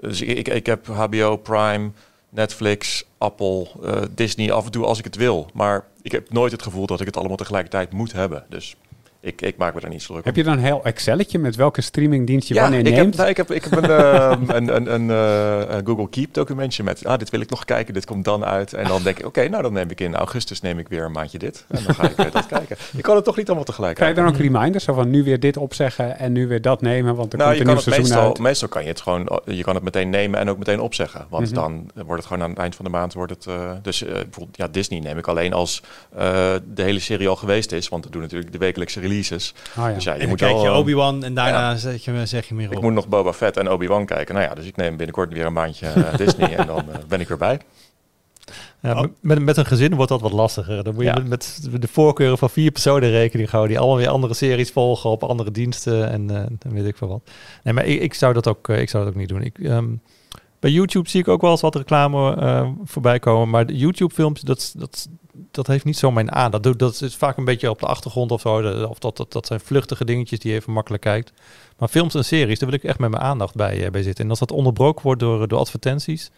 dus ik, ik, ik heb HBO, Prime, Netflix, Apple, eh, Disney af en toe als ik het wil. Maar ik heb nooit het gevoel dat ik het allemaal tegelijkertijd moet hebben. Dus ik, ik maak me daar niet zo druk Heb je dan een heel Excelletje met welke streamingdienst je wanneer ik neemt? heb, nou, ik heb, ik heb een, <laughs> ehm, een, een, een, eh, een Google Keep documentje met, ah, dit wil ik nog kijken, dit komt dan uit. En dan denk ik, oké, nou dan neem ik in augustus neem ik weer een maandje dit. En dan ga ik weer dat <laughs> kijken. Je kan het toch niet allemaal tegelijk Krijg je dan ook reminders? Zo van nu weer dit opzeggen en nu weer dat nemen, want er Nou, komt je een kan nieuw het seizoen meestal, uit. meestal kan je het gewoon, je kan het meteen nemen en ook meteen opzeggen. Want Mhm. dan wordt het gewoon aan het eind van de maand wordt het. eh, dus eh, bijvoorbeeld, ja, Disney neem ik alleen als eh, de hele serie al geweest is. Want we doen natuurlijk de wekelijkse releases. Ah, ja. Dus ja, je en dan moet kijk wel, je eh, Obi-Wan en daarna ja. zet je, zeg je meer Ik op. moet nog Boba Fett en Obi-Wan kijken. Nou ja, dus ik neem binnenkort weer een maandje eh, <laughs> Disney en dan eh, ben ik weer bij. Ja, Oh. met- met, een gezin wordt dat wat lastiger. Dan moet je Ja. met, met de voorkeuren van vier personen rekening houden. Die allemaal weer andere series volgen op andere diensten en eh, dan weet ik veel wat. Nee, maar ik, ik, zou, dat ook, ik zou dat ook niet doen. Ik, ehm, bij YouTube zie ik ook wel eens wat reclame eh, voorbij komen. Maar de YouTube-films, dat, dat, dat heeft niet zo mijn aan. Dat, dat is vaak een beetje op de achtergrond of zo. Of dat, dat, dat zijn vluchtige dingetjes die je even makkelijk kijkt. Maar films en series, daar wil ik echt met mijn aandacht bij, eh, bij zitten. En als dat onderbroken wordt door, door advertenties,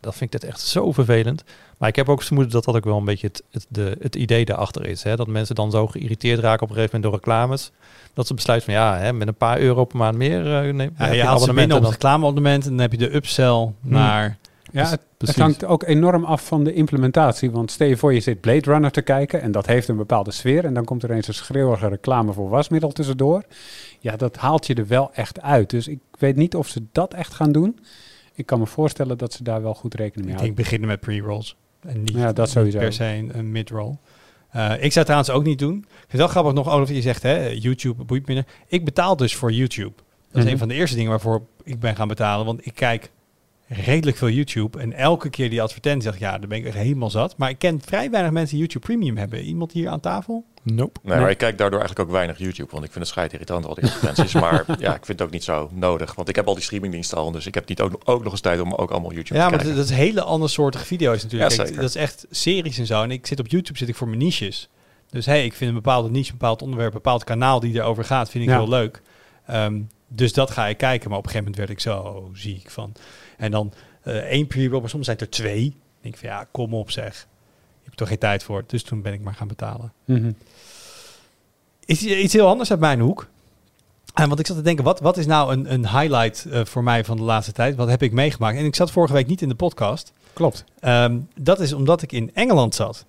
dat vind ik dat echt zo vervelend. Maar ik heb ook het vermoeden dat dat ook wel een beetje het, het, de, het idee daarachter is. Hè? Dat mensen dan zo geïrriteerd raken op een gegeven moment door reclames. Dat ze besluiten van ja, hè, met een paar euro per maand meer uh, neem Ja, je je abonnement op het reclameabonnement en dan heb je de upsell naar... Ja, het, het hangt ook enorm af van de implementatie. Want stel je voor je zit Blade Runner te kijken en dat heeft een bepaalde sfeer. En dan komt er eens een schreeuwige reclame voor wasmiddel tussendoor. Ja, dat haalt je er wel echt uit. Dus ik weet niet of ze dat echt gaan doen. Ik kan me voorstellen dat ze daar wel goed rekening mee Ik denk houden. beginnen met pre-rolls. En niet, Ja, dat sowieso. per se een, mid-roll. Eh, ik zou het trouwens ook niet doen. Het wel grappig nog, Olaf, je zegt, hè, YouTube boeit minder. Ik betaal dus voor YouTube. Dat is Mhm. een van de eerste dingen waarvoor ik ben gaan betalen. Want ik kijk redelijk veel YouTube. En elke keer die advertentie zeg ik, ja, dan ben ik echt helemaal zat. Maar ik ken vrij weinig mensen die YouTube Premium hebben. Iemand hier aan tafel? Nope. Nee, maar ik kijk daardoor eigenlijk ook weinig YouTube, want ik vind het schijt irritant al die advertenties. <laughs> maar ja, ik vind het ook niet zo nodig, want ik heb al die streamingdiensten al, dus ik heb niet ook, ook nog eens tijd om ook allemaal YouTube Ja, te maar kijken. dat is hele andere soortige video's natuurlijk. Ja, Kijk, dat is echt series en zo. En ik zit op YouTube zit ik voor mijn niches. Dus hey, ik vind een bepaalde niche, een bepaald onderwerp, een bepaald kanaal die erover gaat, vind ik Ja. heel leuk. Ehm, dus dat ga ik kijken. Maar op een gegeven moment werd ik zo ziek van. En dan eh één pre-roll, maar soms zijn er twee. Dan denk ik van ja, kom op zeg. Je hebt toch geen tijd voor. Dus toen ben ik maar gaan betalen. Mhm. Is iets heel anders uit mijn hoek. En want ik zat te denken, wat, wat is nou een, een highlight eh, voor mij van de laatste tijd? Wat heb ik meegemaakt? En ik zat vorige week niet in de podcast. Klopt. Ehm, dat is omdat ik in Engeland zat.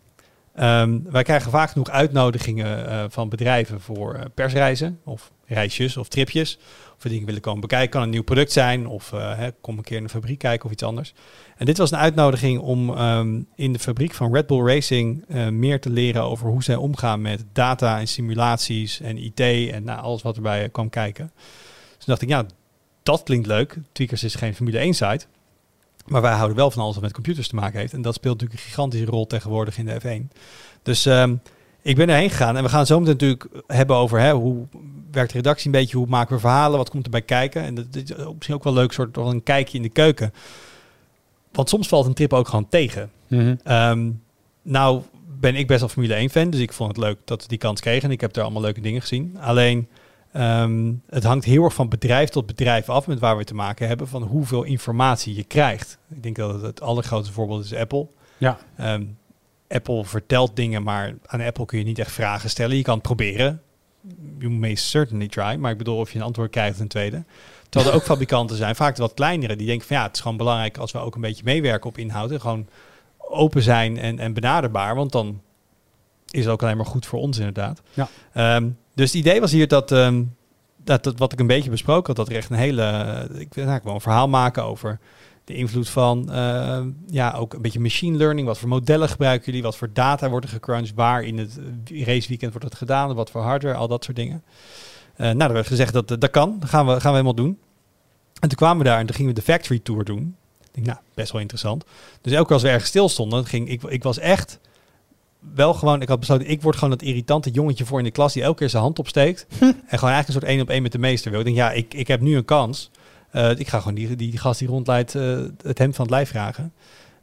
Ehm, wij krijgen vaak genoeg uitnodigingen eh, van bedrijven voor eh, persreizen of reisjes of tripjes. Of we dingen willen komen bekijken. Kan een nieuw product zijn of eh, hè, kom een keer in de fabriek kijken of iets anders. En dit was een uitnodiging om ehm, in de fabriek van Red Bull Racing meer te leren over hoe zij omgaan met data en simulaties en IT en nou, alles wat erbij kwam kijken. Dus dacht ik, ja, dat klinkt leuk. Tweakers is geen Formule 1 site. Maar wij houden wel van alles wat met computers te maken heeft. En dat speelt natuurlijk een gigantische rol tegenwoordig in de F1. Dus ehm, ik ben erheen gegaan. En we gaan zo meteen natuurlijk hebben over hè, hoe werkt de redactie een beetje. Hoe maken we verhalen? Wat komt erbij kijken? En dat is misschien ook wel leuk, soort toch een kijkje in de keuken. Want soms valt een trip ook gewoon tegen. Mhm. Ehm, nou ben ik best wel Formule 1 fan. Dus ik vond het leuk dat we die kans kregen. En ik heb daar allemaal leuke dingen gezien. Alleen... Ehm, het hangt heel erg van bedrijf tot bedrijf af met waar we te maken hebben, van hoeveel informatie je krijgt. Ik denk dat het, het allergrootste voorbeeld is Apple. Ja. Ehm, Apple vertelt dingen, maar aan Apple kun je niet echt vragen stellen. Je kan het proberen. You may certainly try. Maar ik bedoel, of je een antwoord krijgt een tweede. Terwijl er ook <laughs> fabrikanten zijn, vaak de wat kleinere, die denken van ja, het is gewoon belangrijk als we ook een beetje meewerken op inhoud. En gewoon open zijn en, en benaderbaar. Want dan is het ook alleen maar goed voor ons inderdaad. Ja. Ehm, dus het idee was hier dat, ehm, dat, dat wat ik een beetje besproken had, dat er echt een hele, eh, ik wil wel een verhaal maken over de invloed van, eh, ja, ook een beetje machine learning. Wat voor modellen gebruiken jullie? Wat voor data wordt er gecrunched? Waar in het raceweekend wordt het gedaan? Wat voor hardware? Al dat soort dingen. Uh, nou, er werd gezegd dat dat kan. Dat gaan we, gaan we helemaal doen. En toen kwamen we daar en toen gingen we de factory tour doen. Ik denk, nou, best wel interessant. Dus elke keer als we ergens stil stonden, ging ik, ik was echt wel gewoon, ik had besloten, ik word gewoon dat irritante jongetje voor in de klas die elke keer zijn hand opsteekt. <laughs> en gewoon eigenlijk een soort één op één met de meester wil. Ik denk, ja, ik, ik heb nu een kans. Uh, ik ga gewoon die, die, die gast die rondleidt uh, het hemd van het lijf vragen.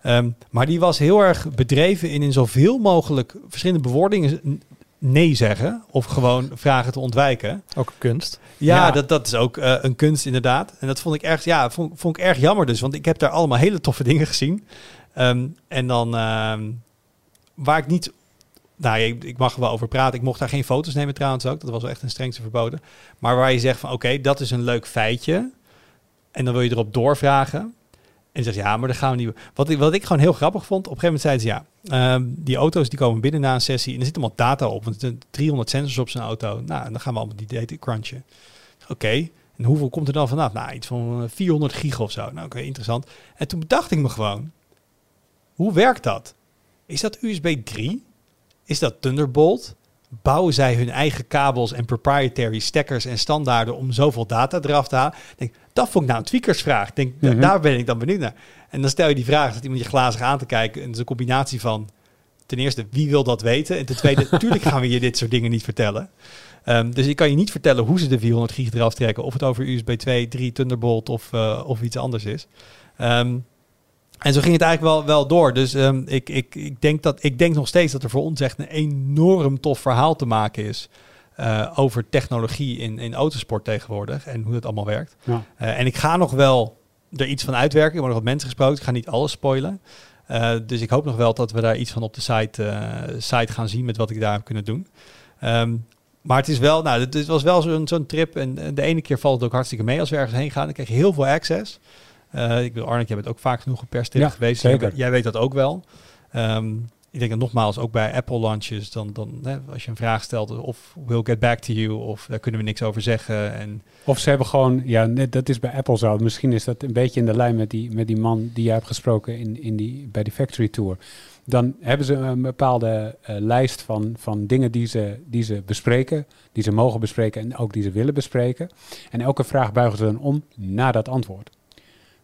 Um, maar die was heel erg bedreven in in zoveel mogelijk verschillende bewoordingen nee zeggen. Of gewoon vragen te ontwijken. Ook een kunst. Ja, ja. Dat, dat is ook uh, een kunst inderdaad. En dat vond ik erg, ja, vond, vond ik erg jammer dus. Want ik heb daar allemaal hele toffe <laughs> dingen gezien. Um, en dan um, waar ik niet nou, ik, ik, mag wel over praten. Ik mocht daar geen foto's nemen trouwens ook. Dat was wel echt een strengste verboden. Maar waar je zegt van oké, dat is een leuk feitje. En dan wil je erop doorvragen. En zegt ja, maar dan gaan we niet. Wat ik, wat ik gewoon heel grappig vond, op een gegeven moment zeiden ze ja, um, die auto's die komen binnen na een sessie en er zit allemaal data op. Want er zijn 300 sensors op zijn auto. Nou, en dan gaan we allemaal die data crunchen. Oké, en hoeveel komt er dan vanaf? Nou, iets van 400 gig of zo. Nou, oké, interessant. En toen bedacht ik me gewoon, hoe werkt dat? Is dat USB 3? Is dat Thunderbolt? Bouwen zij hun eigen kabels en proprietary stekkers en standaarden om zoveel data eraf te halen? Denk, dat vond ik nou een tweakersvraag. Denk, mm -hmm. Daar ben ik dan benieuwd naar. En dan stel je die vraag, dat iemand je glazig aan te kijken. En dat is een combinatie van, ten eerste, wie wil dat weten? En ten tweede, <laughs> natuurlijk gaan we je dit soort dingen niet vertellen. Um, dus ik kan je niet vertellen hoe ze de 400 gig eraf trekken. Of het over USB 2, 3, Thunderbolt of, uh, of iets anders is. Um, en zo ging het eigenlijk wel, wel door. Dus um, ik, ik, ik, denk dat, ik denk nog steeds dat er voor ons echt een enorm tof verhaal te maken is. Uh, over technologie in, in autosport tegenwoordig en hoe dat allemaal werkt. Ja. Uh, en ik ga nog wel er iets van uitwerken. Ik word nog wat mensen gesproken. Ik ga niet alles spoilen. Uh, dus ik hoop nog wel dat we daar iets van op de site, site gaan zien met wat ik daar heb kunnen doen. Um, maar het is wel, nou, het, was wel zo'n zo'n trip. En, en de ene keer valt het ook hartstikke mee als we ergens heen gaan. Dan krijg je heel veel access. Uh, ik bedoel, Arnold, jij bent ook vaak genoeg geperst ja, geweest. Zeker. Jij weet dat ook wel. Um, ik denk dat nogmaals, ook bij Apple launches, dan, dan hè, als je een vraag stelt of we'll get back to you, of daar kunnen we niks over zeggen. En of ze hebben gewoon, ja, net, dat is bij Apple zo. Misschien is dat een beetje in de lijn met die, met die man die jij hebt gesproken in, in die, bij die factory tour. Dan hebben ze een bepaalde uh, lijst van, van dingen die ze, die ze bespreken, die ze mogen bespreken en ook die ze willen bespreken. En elke vraag buigen ze dan om naar dat antwoord.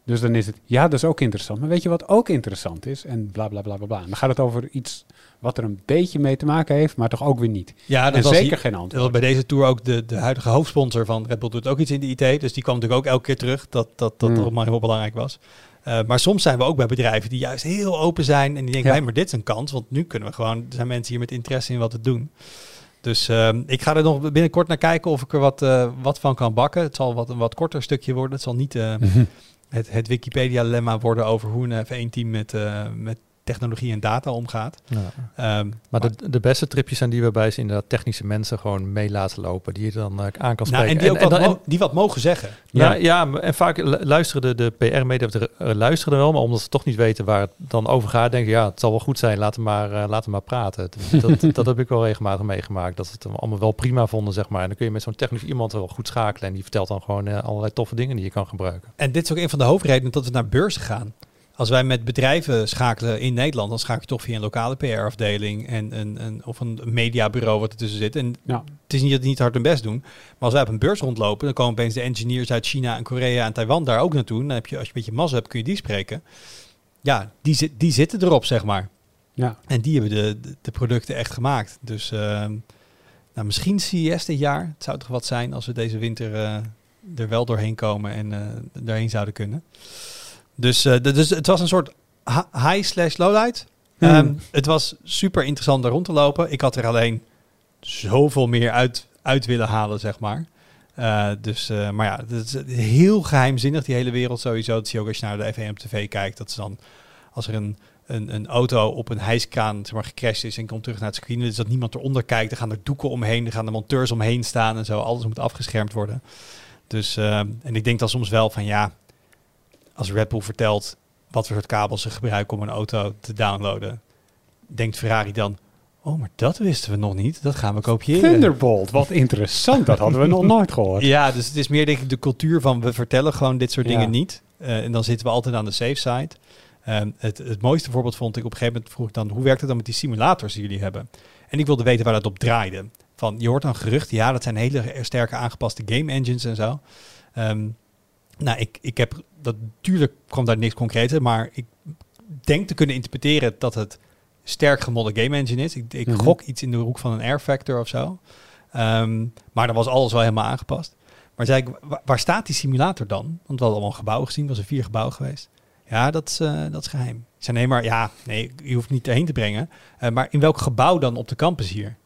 Dus dan is het, ja, dat is ook interessant. Maar weet je wat ook interessant is? En bla bla bla bla bla. Dan gaat het over iets wat er een beetje mee te maken heeft, maar toch ook weer niet. Ja, dat en was zeker hier, geen antwoord. Dat was bij deze tour ook de, de huidige hoofdsponsor van Red Bull doet ook iets in de IT. Dus die kwam natuurlijk ook elke keer terug dat dat, dat, Mm. maar heel belangrijk was. Uh, maar soms zijn we ook bij bedrijven die juist heel open zijn en die denken, Ja. hey, maar dit is een kans, want nu kunnen we gewoon, er zijn mensen hier met interesse in wat we doen. Dus ehm, ik ga er nog binnenkort naar kijken of ik er wat, eh, wat van kan bakken. Het zal wat, een wat korter stukje worden. Het zal niet eh. <laughs> het, het Wikipedia-lemma worden over hoe een F1-team met, eh, met technologie en data omgaat. Ja. Ehm, Maar de, de beste tripjes zijn die waarbij ze inderdaad technische mensen gewoon mee laten lopen. Die je dan eh, aan kan nou, spreken. en die ook wat, die mogen zeggen. Ja, ja, en vaak lu- luisteren de, de PR-medewerkers uh, luisteren wel, maar omdat ze toch niet weten waar het dan over gaat, denken ja, het zal wel goed zijn, laten we maar, eh, laten we maar praten. <laughs> Dat, dat, dat heb ik wel regelmatig meegemaakt, dat ze het allemaal wel prima vonden, zeg maar. En dan kun je met zo'n technisch iemand wel goed schakelen en die vertelt dan gewoon eh, allerlei toffe dingen die je kan gebruiken. En dit is ook een van de hoofdredenen dat we naar beurzen gaan. Als wij met bedrijven schakelen in Nederland, dan schakel je toch via een lokale PR-afdeling en een, een, of een mediabureau wat ertussen zit. En Ja. het is niet dat die niet hard hun best doen. Maar als wij op een beurs rondlopen, dan komen opeens de engineers uit China en Korea en Taiwan daar ook naartoe. Dan heb je, als je een beetje mazzel hebt, kun je die spreken. Ja, die, die zitten erop, zeg maar. Ja. En die hebben de, de, producten echt gemaakt. Dus ehm, nou, misschien CES dit jaar. Het zou toch wat zijn als we deze winter eh, er wel doorheen komen en eh daarheen zouden kunnen. Dus, eh, dus het was een soort hi- high slash lowlight. Hmm. Ehm, het was super interessant daar rond te lopen. Ik had er alleen zoveel meer uit, uit willen halen, zeg maar. Uh, dus, uh, maar ja, het is heel geheimzinnig, die hele wereld sowieso. Dat zie je ook als je naar de F1 op tv kijkt. Dat ze dan, als er een, een, een auto op een hijskraan zeg maar, gecrashed is en komt terug naar het screen, dus dat niemand eronder kijkt. Dan gaan er doeken omheen, er gaan de monteurs omheen staan en zo. Alles moet afgeschermd worden. Dus, uh, en ik denk dan soms wel van ja, als Red Bull vertelt wat voor soort kabels ze gebruiken om een auto te downloaden, denkt Ferrari dan, Oh, maar dat wisten we nog niet. Dat gaan we kopiëren. Thunderbolt, wat interessant. Dat hadden we nog nooit gehoord. Ja, dus het is meer denk ik de cultuur van we vertellen gewoon dit soort dingen niet. Uh, en dan zitten we altijd aan de safe side. Um, het, het mooiste voorbeeld vond ik op een gegeven moment vroeg ik dan hoe werkt het dan met die simulators die jullie hebben? En ik wilde weten waar dat op draaide. Van je hoort dan geruchten, ja, dat zijn hele sterke aangepaste game engines en zo. Um, nou, ik, ik heb dat natuurlijk kwam daar niks concreets, maar ik denk te kunnen interpreteren dat het sterk gemodde game engine is. Ik, ik Mhm. gok iets in de hoek van een Air Factor of zo. Ehm, maar dan was alles wel helemaal aangepast. Maar zei ik, wa- waar staat die simulator dan? Want we hadden allemaal gebouwen gezien, was er vier gebouwen geweest. Ja, dat is, eh, dat is geheim. Ik zei, nee, maar ja, nee, je hoeft niet erheen te brengen. Eh, maar in welk gebouw dan op de campus hier?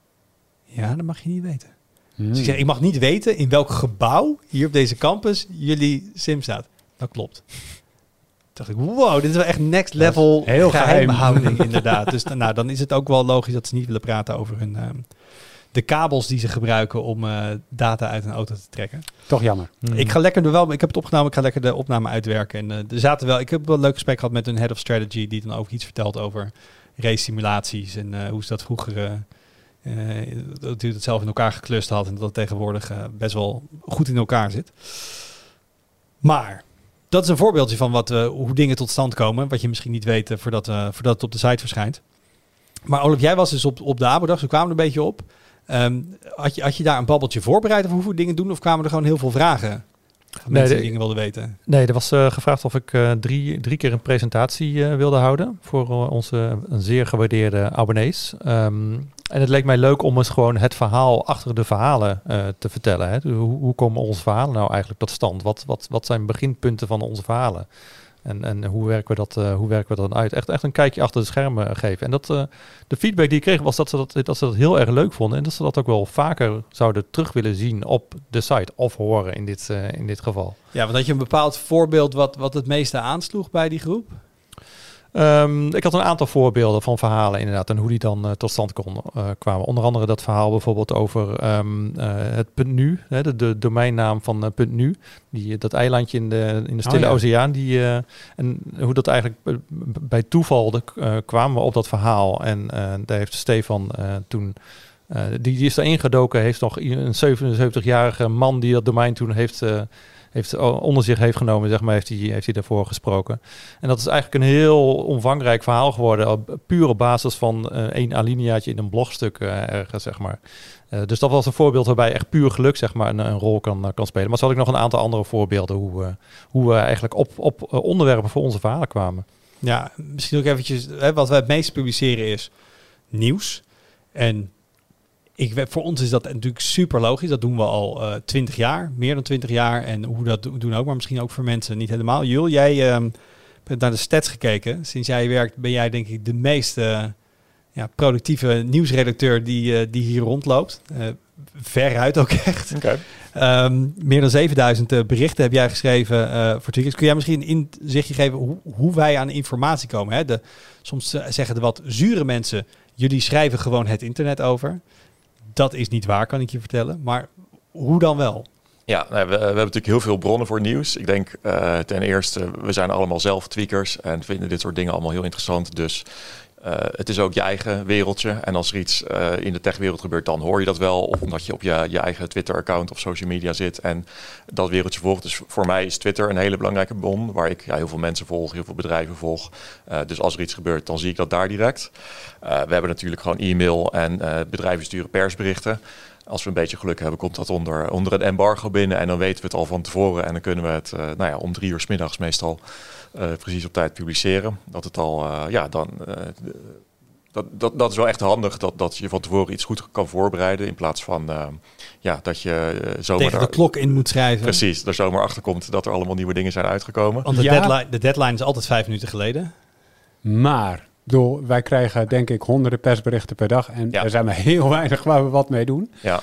Ja, dat mag je niet weten. Hmm. Dus ik zeg, ik mag niet weten in welk gebouw hier op deze campus jullie sim staat. Dat klopt. Toen <laughs> dacht ik, wow, dit is wel echt next level heel geheim. geheimhouding <laughs> inderdaad. Dus dan- nou, dan is het ook wel logisch dat ze niet willen praten over hun, ehm, de kabels die ze gebruiken om eh, data uit een auto te trekken. Toch jammer. Hmm. Ik ga lekker er wel, ik heb het opgenomen, ik ga lekker de opname uitwerken. En eh, er zaten wel, ik heb wel een leuk gesprek gehad met een head of strategy die dan ook iets vertelt over race simulaties en eh, hoe ze dat vroeger, dat hij het zelf in elkaar geklust had en dat het tegenwoordig eh, best wel goed in elkaar zit. Maar dat is een voorbeeldje van wat, eh, hoe dingen tot stand komen, wat je misschien niet weet eh, voordat, eh, voordat het op de site verschijnt. Maar Olaf, jij was dus op, op de Abo-dag, zo kwamen we een beetje op. Ehm, had, je, had je daar een babbeltje voorbereid over hoe we dingen doen? Of kwamen er gewoon heel veel vragen van Nee, mensen die dingen wilden weten? Nee, er was eh, gevraagd of ik eh, drie, drie keer een presentatie eh, wilde houden voor eh, onze een zeer gewaardeerde abonnees. Ehm, en het leek mij leuk om eens gewoon het verhaal achter de verhalen eh, te vertellen. Hè. Hoe, hoe komen onze verhalen nou eigenlijk tot stand? Wat, wat, wat zijn beginpunten van onze verhalen? En, en hoe, werken we dat, eh, hoe werken we dat dan uit? Echt, echt een kijkje achter de schermen geven. En dat, eh, de feedback die ik kreeg was dat ze dat, dat ze dat heel erg leuk vonden. En dat ze dat ook wel vaker zouden terug willen zien op de site. Of horen in dit, eh, in dit geval. Ja, want had je een bepaald voorbeeld wat, wat het meeste aansloeg bij die groep? Ehm, ik had een aantal voorbeelden van verhalen inderdaad en hoe die dan eh, tot stand kon, eh, kwamen. Onder andere dat verhaal bijvoorbeeld over ehm, eh, het punt nu, hè, de, de domeinnaam van punt nu, die, dat eilandje in de, in de Stille Oh ja. Oceaan. Die, en hoe dat eigenlijk bij toeval de, kwamen we op dat verhaal. En daar heeft Stefan toen, die, die is erin gedoken, heeft nog een 77-jarige man die dat domein toen heeft... eh, heeft eh, onder zich heeft genomen, zeg maar, heeft hij, heeft hij daarvoor gesproken. En dat is eigenlijk een heel omvangrijk verhaal geworden, op puur op basis van eh, één alineaatje in een blogstuk eh, ergens, zeg maar. Eh, dus dat was een voorbeeld waarbij echt puur geluk, zeg maar, een, een rol kan, eh, kan spelen. Maar zo had ik nog een aantal andere voorbeelden hoe, eh, hoe we eigenlijk op, op eh, onderwerpen voor onze verhalen kwamen. Ja, misschien ook eventjes, hè, wat we het meest publiceren is nieuws. En ik, voor ons is dat natuurlijk super logisch. Dat doen we al eh, twintig jaar, meer dan twintig jaar. En hoe dat do- doen ook, maar misschien ook voor mensen niet helemaal. Jul, jij ehm, hebt naar de stats gekeken. Sinds jij werkt ben jij denk ik de meest ja, productieve nieuwsredacteur die, eh, die hier rondloopt. Eh veruit ook echt. Ehm, meer dan 7000 eh, berichten heb jij geschreven voor. Kun jij misschien een inzichtje geven hoe, hoe wij aan informatie komen? Hè? De, soms zeggen de wat zure mensen, jullie schrijven gewoon het internet over. Dat is niet waar, kan ik je vertellen. Maar hoe dan wel? Ja, nou, we, hebben natuurlijk heel veel bronnen voor nieuws. Ik denk eh, ten eerste, we zijn allemaal zelf tweakers en vinden dit soort dingen allemaal heel interessant. Dus eh, het is ook je eigen wereldje. En als er iets eh, in de techwereld gebeurt, dan hoor je dat wel. Of omdat je op je, je eigen Twitter-account of social media zit en dat wereldje volgt. Dus voor mij is Twitter een hele belangrijke bron, waar ik ja, heel veel mensen volg, heel veel bedrijven volg. Eh, dus als er iets gebeurt, dan zie ik dat daar direct. We hebben natuurlijk gewoon e-mail en bedrijven sturen persberichten. Als we een beetje geluk hebben, komt dat onder, onder een embargo binnen. En dan weten we het al van tevoren. En dan kunnen we het eh, nou ja, om drie uur 's middags meestal eh, precies op tijd publiceren. Dat het al, eh, ja, dan. eh, dat, dat, dat is wel echt handig dat, dat je van tevoren iets goed kan voorbereiden. In plaats van eh, ja, dat je eh, zomaar. Tegen de daar- klok in moet schrijven. Precies, er zomaar achter komt dat er allemaal nieuwe dingen zijn uitgekomen. Want de, Ja. deadline, de deadline is altijd vijf minuten geleden. Maar door, wij krijgen denk ik honderden persberichten per dag. En Ja. er zijn maar heel weinig waar we wat mee doen. Ja,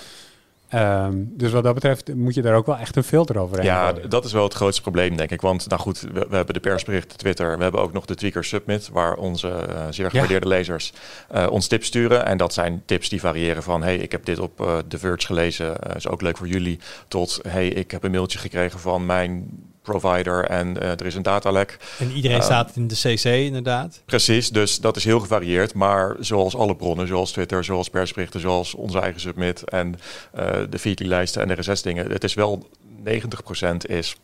Ehm, dus wat dat betreft moet je daar ook wel echt een filter overheen Ja, gooien. dat is wel het grootste probleem, denk ik. Want nou goed, we, we hebben de persberichten, Twitter. We hebben ook nog de Tweaker Submit, waar onze eh, zeer gewaardeerde lezers eh, ons tips sturen. En dat zijn tips die variëren van... hey, ik heb dit op eh The Verge gelezen, is ook leuk voor jullie. Tot, hey, ik heb een mailtje gekregen van mijn provider en eh, er is een datalek. En iedereen Ehm, staat in de CC inderdaad. Precies, dus dat is heel gevarieerd. Maar zoals alle bronnen, zoals Twitter, zoals persberichten, zoals onze eigen submit en eh, de Feedly-lijsten en de RSS-dingen. Het is wel 90% is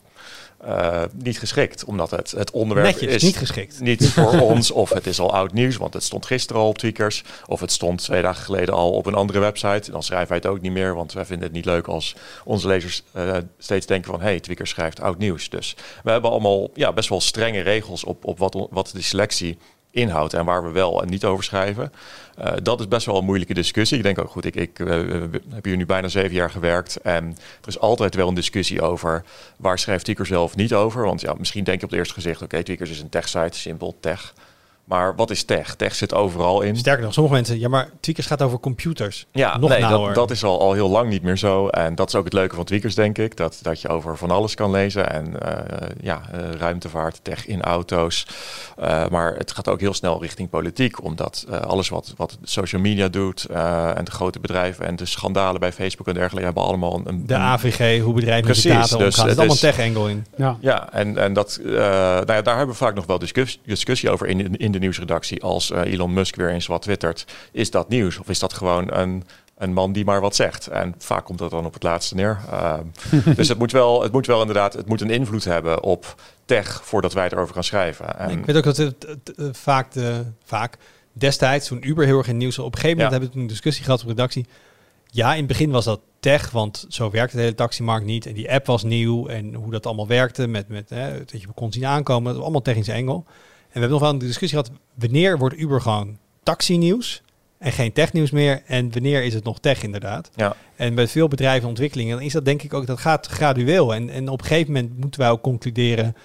eh, niet geschikt, omdat het, het onderwerp Netjes, is niet geschikt. niet <laughs> voor ons. Of het is al oud nieuws, want het stond gisteren al op Tweakers. Of het stond twee dagen geleden al op een andere website. Dan schrijven wij het ook niet meer, want wij vinden het niet leuk als onze lezers eh, steeds denken van... hey, Tweakers schrijft oud nieuws. Dus we hebben allemaal ja, best wel strenge regels op, op wat, wat de selectie inhoudt en waar we wel en niet over schrijven. Eh, dat is best wel een moeilijke discussie. Ik denk ook goed, ik, ik eh, heb hier nu bijna zeven jaar gewerkt en er is altijd wel een discussie over waar schrijft Tweakers zelf niet over. Want ja, misschien denk je op het eerste gezicht, oké, Tweakers is een tech-site, simpel tech. Maar wat is tech? Tech zit overal in. Sterker nog, sommige mensen, ja, maar Tweakers gaat over computers. Ja, Nog nee, dat, dat is al, al heel lang niet meer zo. En dat is ook het leuke van Tweakers, denk ik. Dat, dat je over van alles kan lezen. En eh, ja, eh, ruimtevaart, tech in auto's. Eh, maar het gaat ook heel snel richting politiek. Omdat eh, alles wat, wat social media doet eh, en de grote bedrijven en de schandalen bij Facebook en dergelijke hebben allemaal een... een De AVG, hoe bedrijven met Precies, data dus omgaan. Er allemaal is- een tech-angle in. Ja. Ja, en, en dat, eh, nou ja, daar hebben we vaak nog wel discussie, discussie over in, in de nieuwsredactie. Als eh, Elon Musk weer eens wat twittert, is dat nieuws? Of is dat gewoon een, een man die maar wat zegt? En vaak komt dat dan op het laatste neer. Ehm, <laughs> dus het moet, wel, het moet wel inderdaad, het moet een invloed hebben op tech voordat wij erover gaan schrijven. En, Ik weet ook dat het, het, eh, vaak, de, vaak destijds, toen Uber heel erg in nieuws was, op een gegeven moment Ja. hebben we toen een discussie gehad op redactie. Ja, in het begin was dat tech, want zo werkte de hele taximarkt niet. En die app was nieuw en hoe dat allemaal werkte, met, met, hè, dat je kon zien aankomen. Dat was allemaal technische engel. En we hebben nog wel een discussie gehad, wanneer wordt Uber gewoon taxi-nieuws en geen technieuws meer? En wanneer is het nog tech inderdaad? ja. En bij veel bedrijven en ontwikkelingen dan is dat denk ik ook, dat gaat gradueel. En, en op een gegeven moment moeten wij ook concluderen.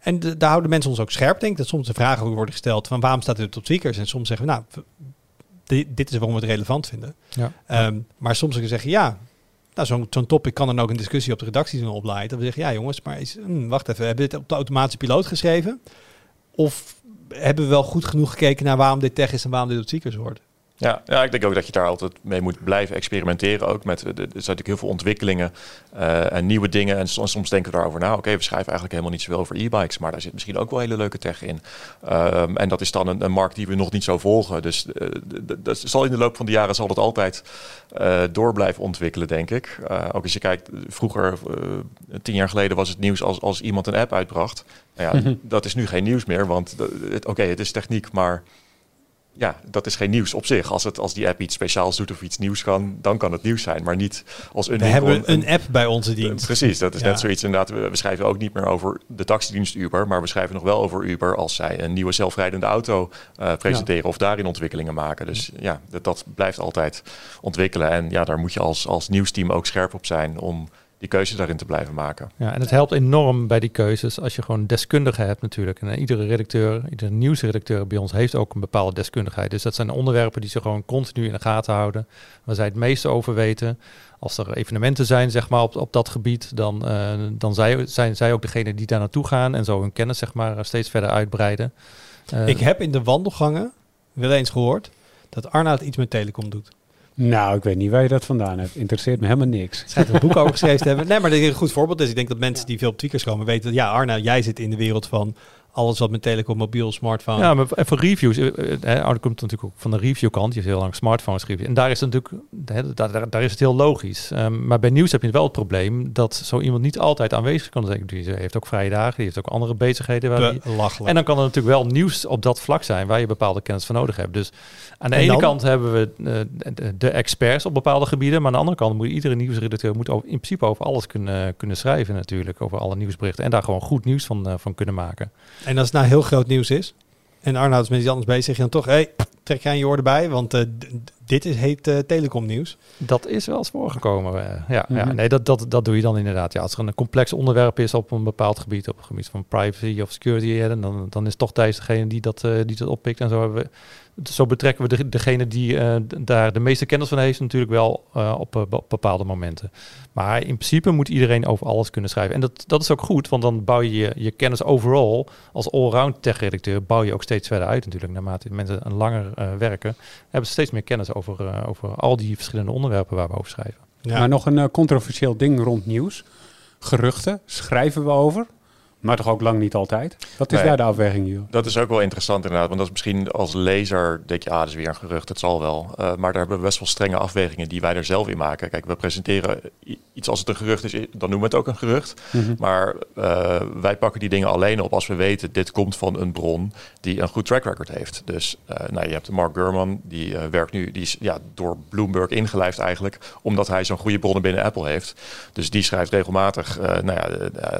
En de- daar houden mensen ons ook scherp, denk ik. Dat soms de vragen ook worden gesteld van waarom staat dit op Tweakers? En soms zeggen we, nou, dit is waarom we het relevant vinden. Ja. Ehm, maar soms ook zeggen, ja, nou, zo'n zo'n topic kan dan ook een discussie op de redactie doen opleiden. Dat we zeggen, ja jongens, maar is, hm, wacht even, hebben we dit op de automatische piloot geschreven? Of hebben we wel goed genoeg gekeken naar waarom dit tech is en waarom dit op Tweakers hoort? Ja, ja, ik denk ook dat je daar altijd mee moet blijven experimenteren. Ook met, er zijn natuurlijk heel veel ontwikkelingen eh, en nieuwe dingen. En soms, soms denken we daarover na. Oké, we schrijven eigenlijk helemaal niet zoveel over e-bikes. Maar daar zit misschien ook wel hele leuke tech in. Ehm, en dat is dan een, een markt die we nog niet zo volgen. Dus eh, dat zal in de loop van de jaren zal het altijd eh, door blijven ontwikkelen, denk ik. Eh, ook als je kijkt, vroeger, eh, tien jaar geleden was het nieuws als, als iemand een app uitbracht. Nou ja, <laughs> dat is nu geen nieuws meer. Want eh, oké, het is techniek, maar ja, dat is geen nieuws op zich. Als, het, als die app iets speciaals doet of iets nieuws kan, dan kan het nieuws zijn. Maar niet als een We hebben een app bij onze eh, dienst. Precies, dat is Ja. net zoiets inderdaad. We, we schrijven ook niet meer over de taxidienst Uber, maar we schrijven nog wel over Uber als zij een nieuwe zelfrijdende auto eh, presenteren of daarin ontwikkelingen maken. Dus ja, dat, dat blijft altijd ontwikkelen. En ja, daar moet je als, als nieuwsteam ook scherp op zijn om die keuzes daarin te blijven maken. Ja, en het helpt enorm bij die keuzes als je gewoon deskundigen hebt natuurlijk. En eh, iedere redacteur, iedere nieuwsredacteur bij ons heeft ook een bepaalde deskundigheid. Dus dat zijn onderwerpen die ze gewoon continu in de gaten houden. Waar zij het meeste over weten. Als er evenementen zijn zeg maar, op, op dat gebied, dan, eh, dan zij, zijn zij ook degene die daar naartoe gaan en zo hun kennis zeg maar, steeds verder uitbreiden. Eh, Ik heb in de wandelgangen wel eens gehoord dat Arnoud iets met telecom doet. Nou, ik weet niet waar je dat vandaan hebt. Interesseert me helemaal niks. Schijnt er een boek over geschreven te hebben. Nee, maar dat is een goed voorbeeld. Dus ik denk dat mensen die veel op tweakers komen weten dat ja, Arnoud, jij zit in de wereld van alles wat met telecom, mobiel, smartphone. Ja, maar en voor reviews, eh, eh, eh, Arno komt natuurlijk ook van de reviewkant. Je heeft heel lang smartphones. En daar is het natuurlijk, hè, daar, is het heel logisch. Ehm, maar bij nieuws heb je wel het probleem dat zo iemand niet altijd aanwezig kan zijn. Die heeft ook vrije dagen, die heeft ook andere bezigheden. Waar die, en dan kan er natuurlijk wel nieuws op dat vlak zijn waar je bepaalde kennis voor nodig hebt. Dus aan de En ene dan? kant hebben we eh, de, experts op bepaalde gebieden. Maar aan de andere kant moet iedere nieuwsredacteur moet over, in principe over alles kunnen, kunnen schrijven natuurlijk. Over alle nieuwsberichten. En daar gewoon goed nieuws van, van kunnen maken. En als het nou heel groot nieuws is en Arnoud is met iets anders bezig, zeg je dan toch, hé, hey, trek jij aan je oor erbij, want eh, dit is heet eh, telecom nieuws. Dat is wel eens voorgekomen. eh, ja, ja, Mhm. nee, dat, dat, dat doe je dan inderdaad. Ja, als er een complex onderwerp is op een bepaald gebied, op het gebied van privacy of security, dan, dan is toch Thijs degene die dat, eh, die dat oppikt. En zo hebben we zo betrekken we de, degene die eh, daar de meeste kennis van heeft natuurlijk wel eh, op eh, be- bepaalde momenten. Maar in principe moet iedereen over alles kunnen schrijven. En dat, dat is ook goed, want dan bouw je je, kennis overal als allround tech-redacteur bouw je ook steeds verder uit natuurlijk. Naarmate mensen langer werken, hebben ze steeds meer kennis over, over al die verschillende onderwerpen waar we over schrijven. Ja. Maar nog een controversieel ding rond nieuws. Geruchten schrijven we over, maar toch ook lang niet altijd. Wat is Nee. daar de afweging, Jules? Dat is ook wel interessant inderdaad. Want dat is misschien als lezer, denk je, ah, dat is weer een gerucht, het zal wel. Eh, maar daar hebben we best wel strenge afwegingen die wij er zelf in maken. Kijk, we presenteren iets als het een gerucht is, dan noemen we het ook een gerucht. Mhm. Maar eh, wij pakken die dingen alleen op als we weten, dit komt van een bron die een goed track record heeft. Dus eh, nou, je hebt Mark Gurman, die werkt nu, die is ja, door Bloomberg ingelijfd eigenlijk, omdat hij zo'n goede bronnen binnen Apple heeft. Dus die schrijft regelmatig, nou ja,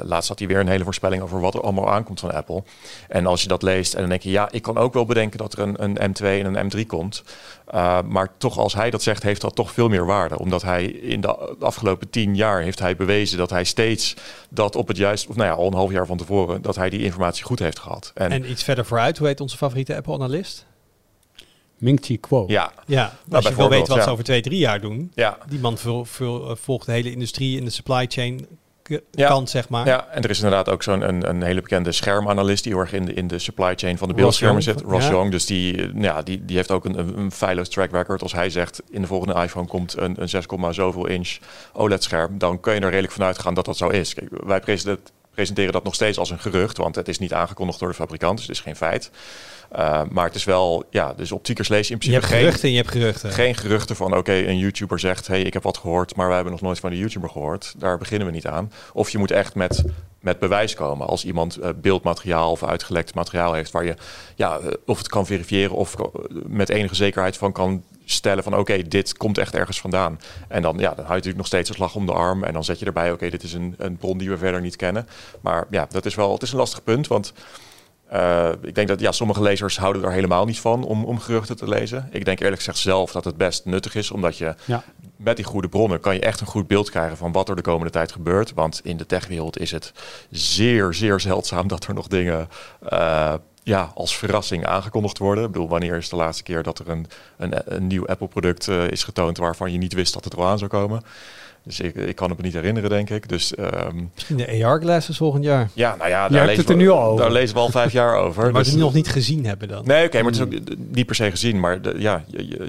laatst had hij weer een hele voorspelling over wat er allemaal aankomt van Apple. En als je dat leest en dan denk je, ja, ik kan ook wel bedenken dat er een, een M2 en een M3 komt. Uh, maar toch, als hij dat zegt, heeft dat toch veel meer waarde. Omdat hij in de afgelopen tien jaar heeft hij bewezen dat hij steeds dat op het juiste, of nou ja, al een half jaar van tevoren, dat hij die informatie goed heeft gehad. En, en iets verder vooruit, hoe heet onze favoriete Apple-analyst? Ming-Chi Kuo. Ja, Ja, als je wil weten wat ja. ze over twee, drie jaar doen. ja. Die man eh, volgt de hele industrie in de supply chain Ja. kant, zeg maar. Ja, en er is inderdaad ook zo'n een, een hele bekende schermanalist die heel erg in de, in de supply chain van de beeldschermen zit. Ross Ja. Young, dus die, ja, die, die heeft ook een, een, feilloos track record. Als hij zegt in de volgende iPhone komt een, een 6, zoveel inch OLED scherm, dan kun je er redelijk van uitgaan dat dat zo is. Kijk, wij presenteren, presenteren dat nog steeds als een gerucht, want het is niet aangekondigd door de fabrikant, dus het is geen feit. Uh, maar het is wel, ja, dus optiekers lees je in Je principe hebt geen, geruchten en je hebt geruchten. geen geruchten van, oké, een YouTuber zegt, hey, ik heb wat gehoord, maar wij hebben nog nooit van die YouTuber gehoord. Daar beginnen we niet aan. Of je moet echt met, met bewijs komen. Als iemand uh, beeldmateriaal of uitgelekt materiaal heeft waar je, ja, uh, of het kan verifiëren of met enige zekerheid van kan stellen van, oké, dit komt echt ergens vandaan. En dan, ja, dan hou je natuurlijk nog steeds een slag om de arm en dan zet je erbij, oké, dit is een, een bron die we verder niet kennen. Maar ja, dat is wel, het is een lastig punt, want uh, ik denk dat ja, sommige lezers houden er helemaal niet van om, om geruchten te lezen. Ik denk eerlijk gezegd zelf dat het best nuttig is, omdat je ja. met die goede bronnen kan je echt een goed beeld krijgen van wat er de komende tijd gebeurt. Want in de techwereld is het zeer, zeer zeldzaam dat er nog dingen uh, ja, als verrassing aangekondigd worden. Ik bedoel, wanneer is de laatste keer dat er een, een, een nieuw Apple-product uh, is getoond waarvan je niet wist dat het er al aan zou komen? Dus ik, ik kan het me niet herinneren, denk ik. Dus, um, Misschien de AR-glasses volgend jaar. Ja, nou ja, daar lezen het er we, nu al over. Daar lezen we al vijf jaar over. maar dus, die nog niet gezien hebben dan. Nee, oké, okay, maar het is ook niet per se gezien. Maar de, ja, je, je,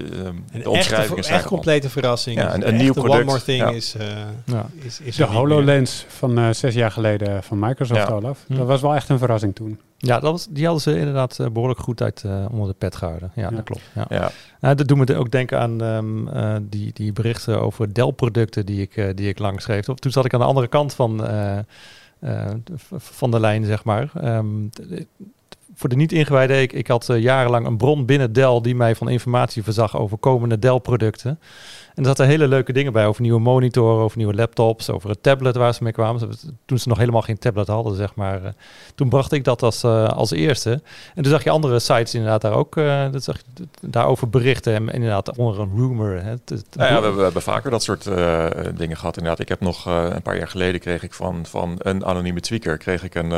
een de omschrijving echt, is echt complete verrassing. Ja, een, een nieuw product. One more thing ja. is, uh, ja. is, is De HoloLens van uh, zes jaar geleden van Microsoft, Ja. Olaf. Hm. Dat was wel echt een verrassing toen. Ja, dat was, die hadden ze inderdaad uh, behoorlijk goed uit uh, onder de pet gehouden. Ja, Ja. dat klopt. Ja. Ja. Nou, dat doet me ook denken aan um, uh, die, die berichten over Dell-producten die ik, uh, die ik lang schreef. Toen zat ik aan de andere kant van, uh, van de lijn, zeg maar. Um, voor de niet-ingewijden, ik, ik had jarenlang een bron binnen Dell die mij van informatie voorzag over komende Dell-producten. En er zaten hele leuke dingen bij over nieuwe monitoren, over nieuwe laptops, over het tablet waar ze mee kwamen. Toen ze nog helemaal geen tablet hadden, zeg maar. Uh, toen bracht ik dat als, uh, als eerste. En toen zag je andere sites inderdaad daar ook uh, dat zag je, daarover berichten. En inderdaad onder een rumor. Hè, nou ja, we, hebben vaker dat soort dingen gehad. Inderdaad, ik heb nog een paar jaar geleden kreeg ik van, van een anonieme tweaker kreeg ik een,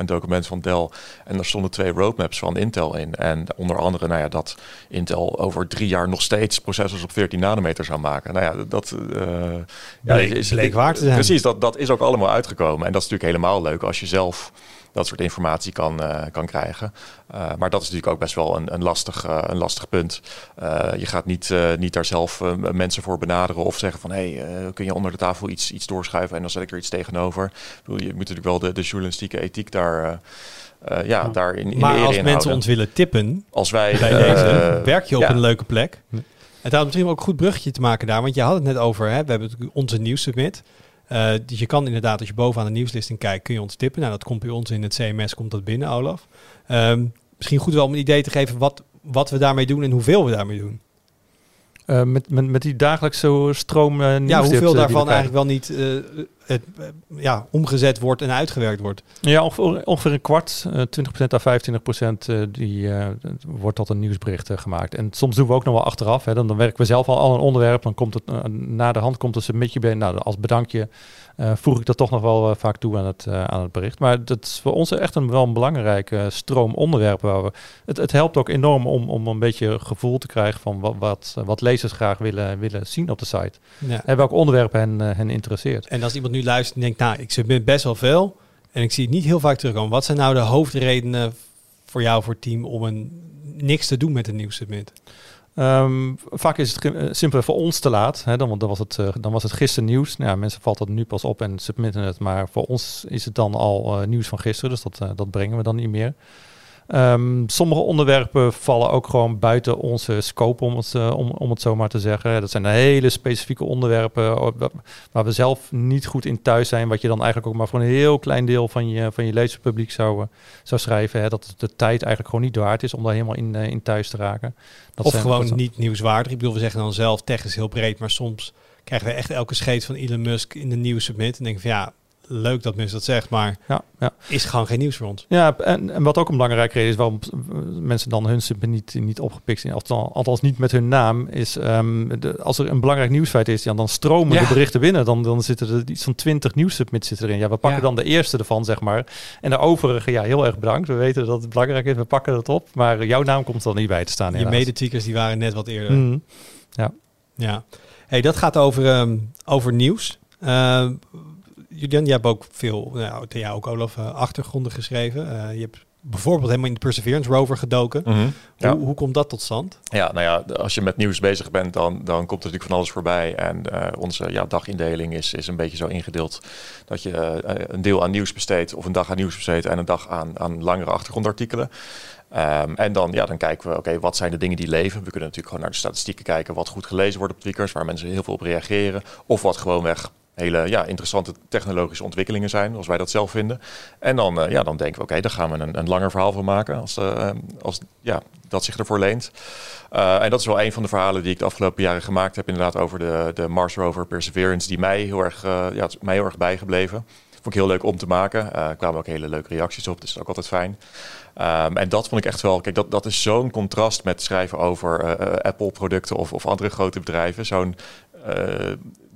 een document van Dell. En daar stonden twee roadmaps van Intel in. En onder andere, nou ja, dat Intel over drie jaar nog steeds processors op 14 nanometer zou maken. Nou ja, dat uh, bleek, ja, is, bleek waar te zijn. Precies, dat, dat is ook allemaal uitgekomen. En dat is natuurlijk helemaal leuk als je zelf dat soort informatie kan, uh, kan krijgen. Uh, maar dat is natuurlijk ook best wel een, een, lastig, uh, een lastig punt. je gaat niet, niet daar zelf mensen voor benaderen of zeggen van... hé, hey, kun je onder de tafel iets, iets doorschuiven en dan zet ik er iets tegenover. Ik bedoel, je moet natuurlijk wel de, de journalistieke ethiek daar... Uh, ja, ja, daar in, in maar als mensen houden. ons willen tippen, als wij bij uh, deze, werk je op ja. een leuke plek. Het had misschien ook een goed bruggetje te maken daar, want je had het net over, hè, we hebben onze nieuwssubmit. Uh, dus je kan inderdaad, als je bovenaan de nieuwslisting kijkt, kun je ons tippen. Nou, dat komt bij ons in het CMS, komt dat binnen, Olaf. Um, misschien goed wel om een idee te geven wat, wat we daarmee doen en hoeveel we daarmee doen. Uh, met, met, met die dagelijkse stroom uh, Ja, hoeveel daarvan eigenlijk wel niet het eh, ja, omgezet wordt en uitgewerkt wordt. Ja, ongeveer, ongeveer een kwart, eh 20% à 25% eh, die eh, wordt tot een nieuwsbericht eh, gemaakt. En soms doen we ook nog wel achteraf. Hè. Dan, dan werken we zelf al aan een onderwerp. Dan komt het eh, na de hand komt een submitje bij. Nou, als bedankje eh, voeg ik dat toch nog wel eh, vaak toe aan het, eh, aan het bericht. Maar dat is voor ons echt een wel een belangrijke stroom onderwerpen. Waar we, het, het helpt ook enorm om, om een beetje gevoel te krijgen van wat, wat, wat lezers graag willen, willen zien op de site. Ja. En welk onderwerp hen, eh, hen interesseert. En als iemand nu luistert en denkt, nou, ik submit best wel veel en ik zie het niet heel vaak terugkomen. Wat zijn nou de hoofdredenen voor jou, voor het team, om een, niks te doen met een nieuw submit? Ehm, vaak is het eh, simpel voor ons te laat. Hè, dan, dan, was het, eh, dan was het gisteren nieuws. Nou, ja, mensen valt dat nu pas op en submitten het. Maar voor ons is het dan al eh, nieuws van gisteren. Dus dat, dat brengen we dan niet meer. Ehm, sommige onderwerpen vallen ook gewoon buiten onze scope, om het, eh, om, om het zo maar te zeggen. Dat zijn hele specifieke onderwerpen eh, wa- waar we zelf niet goed in thuis zijn. Wat je dan eigenlijk ook maar voor een heel klein deel van je, van je lezerspubliek zou, eh, zou schrijven. Hè. Dat de tijd eigenlijk gewoon niet waard is om daar helemaal in, in thuis te raken. Dat of zijn- gewoon niet nieuwswaardig. Ik bedoel, we zeggen dan zelf, tech is heel breed, maar soms krijgen we echt elke scheet van Elon Musk in de nieuwe submit. En denken van ja, leuk dat Musk dat zegt, maar Ja, ja. is gewoon geen nieuws voor ons. Ja, en, en wat ook een belangrijke reden is waarom mensen dan hun submit niet, niet opgepikt zijn, althans, althans niet met hun naam, is ehm, de, als er een belangrijk nieuwsfeit is, ja, dan stromen Ja. de berichten binnen. Dan, dan zitten er iets van 20 nieuwssubmits zitten erin. Ja, we pakken Ja. dan de eerste ervan, zeg maar. En de overige, ja, heel erg bedankt. We weten dat het belangrijk is, we pakken het op. Maar jouw naam komt er dan niet bij te staan. Je helaas. medetweakers die waren net wat eerder. Mhm. Ja. Hey, dat gaat over, ehm, over nieuws. Uh, Julian, je hebt ook veel, nou, jou ook Olaf, eh, achtergronden geschreven. Eh, je hebt bijvoorbeeld helemaal in de Perseverance rover gedoken. Mhm. Ja. Hoe, hoe komt dat tot stand? Ja, nou ja, als je met nieuws bezig bent, dan, dan komt er natuurlijk van alles voorbij. En eh, onze ja, dagindeling is, is een beetje zo ingedeeld dat je een deel aan nieuws besteedt, of een dag aan nieuws besteedt en een dag aan, aan langere achtergrondartikelen. Ehm, en dan, ja, dan kijken we, oké, wat zijn de dingen die leven? We kunnen natuurlijk gewoon naar de statistieken kijken, wat goed gelezen wordt op Tweakers, waar mensen heel veel op reageren. Of wat gewoonweg hele ja, interessante technologische ontwikkelingen zijn, zoals wij dat zelf vinden. En dan, eh, ja, dan denken we, oké, daar gaan we een, een langer verhaal van maken, als, eh, als ja, dat zich ervoor leent. Uh, en dat is wel een van de verhalen die ik de afgelopen jaren gemaakt heb, inderdaad, over de, de Mars Rover Perseverance, die mij heel erg, ja, mij heel erg bijgebleven. Vond ik heel leuk om te maken. Er kwamen ook hele leuke reacties op, dus dat is ook altijd fijn. Um, en dat vond ik echt wel, kijk, dat, dat is zo'n contrast met schrijven over Apple-producten of, of andere grote bedrijven. Zo'n,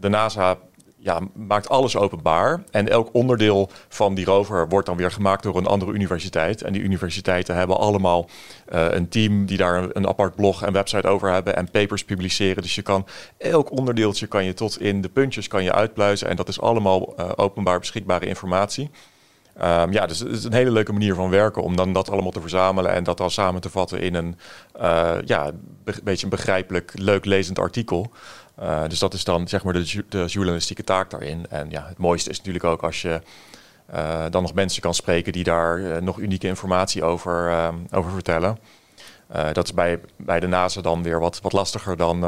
de NASA ja, maakt alles openbaar. En elk onderdeel van die rover wordt dan weer gemaakt door een andere universiteit. En die universiteiten hebben allemaal uh, een team die daar een, apart blog en website over hebben en papers publiceren. Dus je kan elk onderdeeltje kan je tot in de puntjes kan je uitpluizen. En dat is allemaal uh, openbaar beschikbare informatie. Um, ja, dus het is een hele leuke manier van werken om dan dat allemaal te verzamelen en dat dan samen te vatten in een uh, ja, beetje een begrijpelijk, leuk lezend artikel. Uh, dus dat is dan zeg maar de, de, journalistieke taak daarin. En ja, het mooiste is natuurlijk ook als je uh, dan nog mensen kan spreken die daar uh, nog unieke informatie over, over vertellen. Dat is bij, bij de NASA dan weer wat, wat lastiger dan,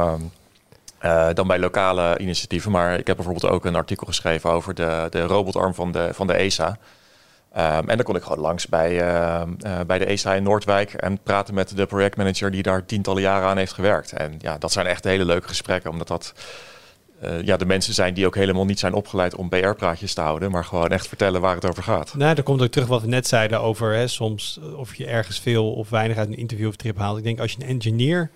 dan bij lokale initiatieven. Maar ik heb bijvoorbeeld ook een artikel geschreven over de, de robotarm van de, van de ESA. Um, en dan kon ik gewoon langs bij, uh, uh, bij de ESA in Noordwijk en praten met de projectmanager die daar tientallen jaren aan heeft gewerkt. En ja, dat zijn echt hele leuke gesprekken, omdat dat uh, ja, de mensen zijn die ook helemaal niet zijn opgeleid om PR-praatjes te houden, maar gewoon echt vertellen waar het over gaat. Nou, daar komt ook terug wat we net zeiden over hè, soms of je ergens veel of weinig uit een interview of trip haalt. Ik denk als je een engineer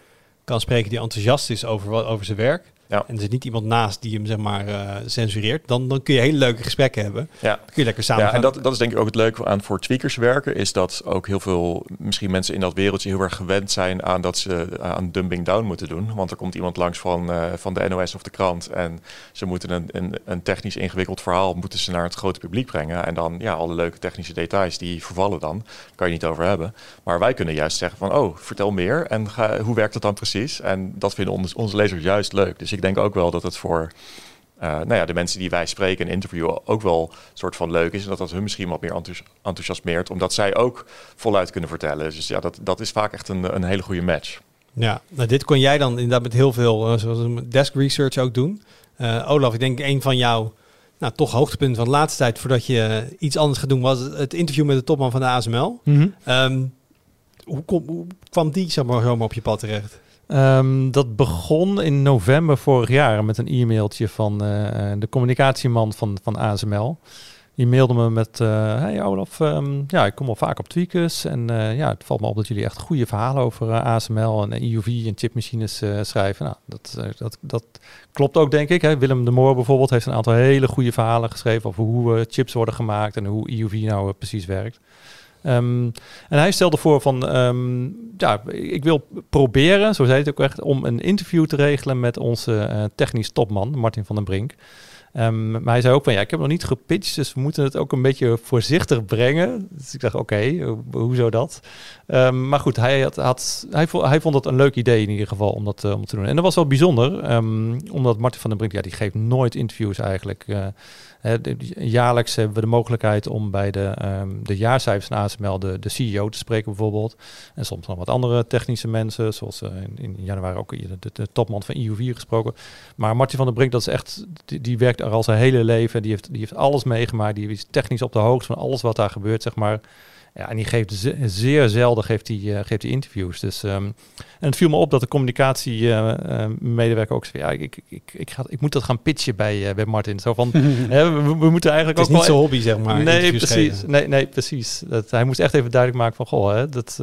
kan spreken die enthousiast is over, over zijn werk, ja. en er zit niet iemand naast die hem zeg maar uh, censureert, dan, dan kun je hele leuke gesprekken hebben. Ja. Dan kun je lekker samen ja. En dat, dat is denk ik ook het leuke aan voor tweakers werken, is dat ook heel veel misschien mensen in dat wereldje heel erg gewend zijn aan dat ze aan dumping down moeten doen. Want er komt iemand langs van, uh, van de NOS of de krant en ze moeten een, een, een technisch ingewikkeld verhaal moeten ze naar het grote publiek brengen. En dan ja, alle leuke technische details die vervallen dan, kan je niet over hebben. Maar wij kunnen juist zeggen van, oh, vertel meer en ga, hoe werkt dat dan precies? En dat vinden onze, onze lezers juist leuk. Dus ik denk ook wel dat het voor uh, nou ja, de mensen die wij spreken en interviewen ook wel een soort van leuk is. En dat dat hun misschien wat meer enthousiasmeert, omdat zij ook voluit kunnen vertellen. Dus ja, dat, dat is vaak echt een, een hele goede match. Ja, nou dit kon jij dan inderdaad met heel veel, uh, zoals desk research ook doen. Uh, Olaf, ik denk een van jouw nou, toch hoogtepunten van de laatste tijd, voordat je iets anders gaat doen, was het interview met de topman van de ASML. Mm -hmm. um, hoe, kom, hoe kwam die zeg maar, zomaar op je pad terecht? Ehm, dat begon in november vorig jaar met een e-mailtje van eh, de communicatieman van, van ASML. Die mailde me met, uh, hey Olaf, um, ja, ik kom al vaak op Tweakers en ja, het valt me op dat jullie echt goede verhalen over ASML en EUV en chipmachines schrijven. Nou, dat, dat, dat klopt ook, denk ik. Hè. Willem de Moor bijvoorbeeld heeft een aantal hele goede verhalen geschreven over hoe chips worden gemaakt en hoe EUV nou precies werkt. Um, en hij stelde voor van, um, ja, ik wil proberen, zo zei het ook echt, om een interview te regelen met onze technisch topman, Martin van den Brink. Um, maar hij zei ook van ja, ik heb nog niet gepitcht, dus we moeten het ook een beetje voorzichtig brengen. Dus ik dacht, oké, okay, hoezo dat? Maar goed, hij, had, had, hij, vond, hij vond het een leuk idee in ieder geval om dat uh, om te doen. En dat was wel bijzonder, omdat Martin van den Brink, ja, die geeft nooit interviews eigenlijk. Uh, jaarlijks hebben we de mogelijkheid om bij de, um, de jaarcijfers van ASML de, de CEO te spreken bijvoorbeeld. En soms nog wat andere technische mensen, zoals uh, in, in, januari ook de, de, topman van EU4 gesproken. Maar Martin van der Brink, dat is echt, die, die, werkt er al zijn hele leven. Die heeft, die heeft alles meegemaakt. Die is technisch op de hoogte van alles wat daar gebeurt, zeg maar. Ja, en die geeft ze zeer zelden geeft die, uh, geeft die interviews. Dus, um, en het viel me op dat de communicatiemedewerker uh, uh, ook zei: ja, ik, ik, ik, ga, ik moet dat gaan pitchen bij, bij Martin. Zo van, <laughs> hè, we, we, moeten eigenlijk het is ook niet zijn hobby, zeg maar. Nee, precies. Nee, nee, precies. Dat, hij moest echt even duidelijk maken van, goh, hè, dat,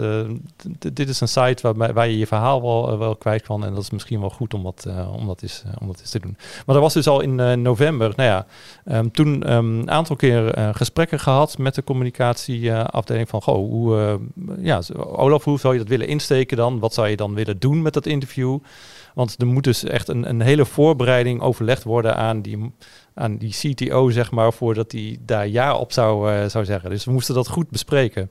dit is een site waar, waar je je verhaal wel, wel kwijt kan. En dat is misschien wel goed om dat, om dat, eens, om dat eens te doen. Maar dat was dus al in november. Nou ja, um, toen een um, aantal keer gesprekken gehad met de communicatieafdeling van, goh, hoe, uh, ja, Olaf, hoe zou je dat willen insteken dan? Wat zou je dan willen doen met dat interview? Want er moet dus echt een, een hele voorbereiding overlegd worden aan die, aan die CTO, zeg maar, voordat hij daar ja op zou, uh, zou zeggen. Dus we moesten dat goed bespreken.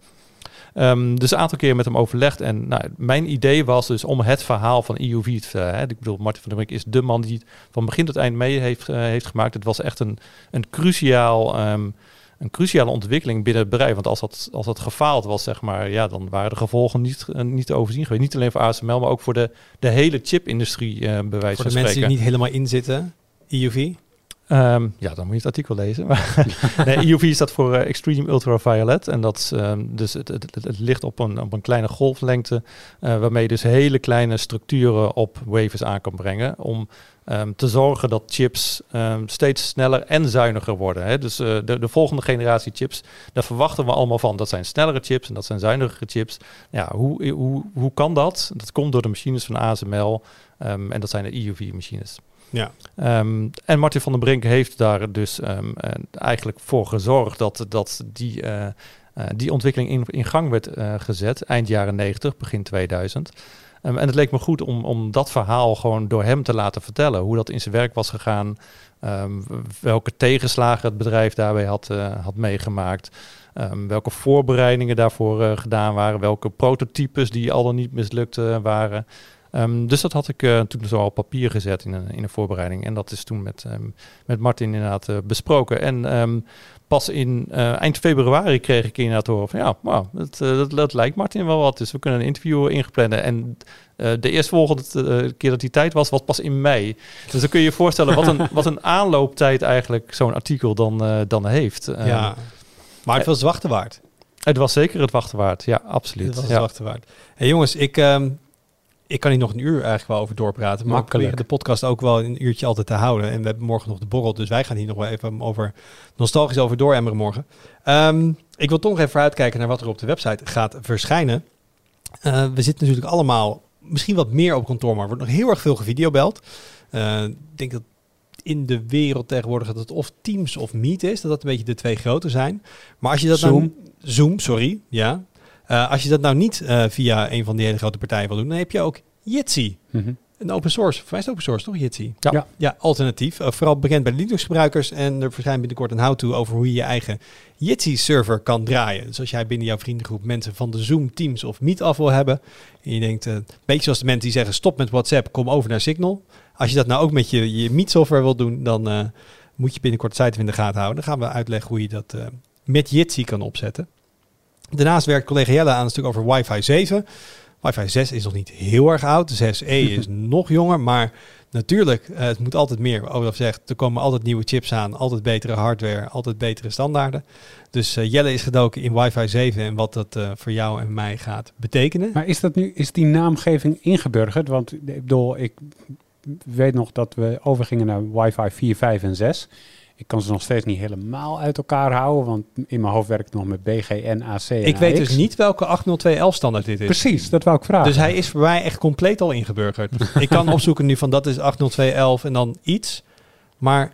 Um, dus een aantal keer met hem overlegd. En nou, mijn idee was dus om het verhaal van EUV te vertellen. Hè. Ik bedoel, Martin van der Brink is de man die van begin tot eind mee heeft, uh, heeft gemaakt. Het was echt een, een cruciaal... Um, een cruciale ontwikkeling binnen het bedrijf. Want als dat, als dat gefaald was, zeg maar, ja, dan waren de gevolgen niet, uh, niet te overzien geweest. Niet alleen voor ASML, maar ook voor de, de hele chipindustrie, uh, bij wijze voor de van mensen die niet helemaal inzitten, EUV? Um, ja, dan moet je het artikel lezen. <laughs> <laughs> nee, EUV staat voor uh, Extreme Ultraviolet. En dat is um, dus het, het, het, het, ligt op een, op een kleine golflengte, uh, waarmee je dus hele kleine structuren op wafers aan kan brengen. Om um, te zorgen dat chips steeds sneller en zuiniger worden. Hè. Dus uh, de, de, volgende generatie chips, daar verwachten we allemaal van. Dat zijn snellere chips en dat zijn zuinigere chips. Ja, hoe, hoe, hoe kan dat? Dat komt door de machines van ASML en dat zijn de EUV-machines. Ja. Um, en Martin van den Brink heeft daar dus um, eigenlijk voor gezorgd dat, dat die, uh, uh, die ontwikkeling in, gang werd gezet, eind jaren 90, begin 2000. Um, en het leek me goed om, om dat verhaal gewoon door hem te laten vertellen, hoe dat in zijn werk was gegaan, welke tegenslagen het bedrijf daarbij had, had meegemaakt. Welke voorbereidingen daarvoor gedaan waren, welke prototypes die al dan niet mislukt waren. Um, dus dat had ik uh, toen zo op papier gezet in een, in een voorbereiding. En dat is toen met, um, met Martin inderdaad uh, besproken. En um, pas in uh, eind februari kreeg ik inderdaad horen van ja, wow, dat, dat, dat, lijkt Martin wel wat. Dus we kunnen een interview ingeplannen. En de eerstvolgende keer dat die tijd was, was pas in mei. Dus dan kun je je voorstellen wat een, <laughs> wat een aanlooptijd eigenlijk zo'n artikel dan, dan heeft. Ja, maar het was wachten waard. Het was zeker het wachten waard, ja, absoluut. Het was ja. het wachten waard. Hey jongens, ik, um, ik kan hier nog een uur eigenlijk wel over doorpraten. Maar Makkelijk. de podcast ook wel een uurtje altijd te houden. En we hebben morgen nog de borrel. Dus wij gaan hier nog wel even over nostalgisch over dooremmeren morgen. Um, ik wil toch nog even vooruitkijken naar wat er op de website gaat verschijnen. Uh, we zitten natuurlijk allemaal misschien wat meer op kantoor, maar er wordt nog heel erg veel gevideobeld. Uh, ik denk dat in de wereld tegenwoordig dat het of Teams of Meet is. Dat dat een beetje de twee grote zijn. Maar als je dat Zoom. Zoom, sorry. Ja, uh, als je dat nou niet uh, via een van die hele grote partijen wil doen, dan heb je ook Jitsi. Mm -hmm. Een open source. Voor mij is het open source, toch? Jitsi? Ja. Ja. Ja, alternatief. Uh, vooral bekend bij Linux-gebruikers. En er verschijnt binnenkort een how-to over hoe je je eigen Jitsi-server kan draaien. Dus als jij binnen jouw vriendengroep mensen van de Zoom, Teams of Meet af wil hebben. En je denkt, een beetje zoals de mensen die zeggen stop met WhatsApp, kom over naar Signal. Als je dat nou ook met je, je Meet-software wil doen, dan moet je binnenkort de site in de gaten houden. Dan gaan we uitleggen hoe je dat met Jitsi kan opzetten. Daarnaast werkt collega Jelle aan een stuk over Wi-Fi 7. Wi-Fi 6 is nog niet heel erg oud. De 6E <laughs> is nog jonger, maar natuurlijk, eh, het moet altijd meer. Olaf zegt, er komen altijd nieuwe chips aan, altijd betere hardware, altijd betere standaarden. Dus eh, Jelle is gedoken in Wi-Fi 7 en wat dat eh, voor jou en mij gaat betekenen. Maar is, dat nu, is die naamgeving ingeburgerd? Want ik bedoel, ik weet nog dat we overgingen naar wifi 4, 5 en 6. Ik kan ze nog steeds niet helemaal uit elkaar houden, want in mijn hoofd werkt het nog met BGN, AC en Ik weet AX. dus niet welke 802.11 standaard dit is. Precies, dat wou ik vragen. Dus hij is voor mij echt compleet al ingeburgerd. ik kan <laughs> opzoeken nu van dat is 802.11 en dan iets. Maar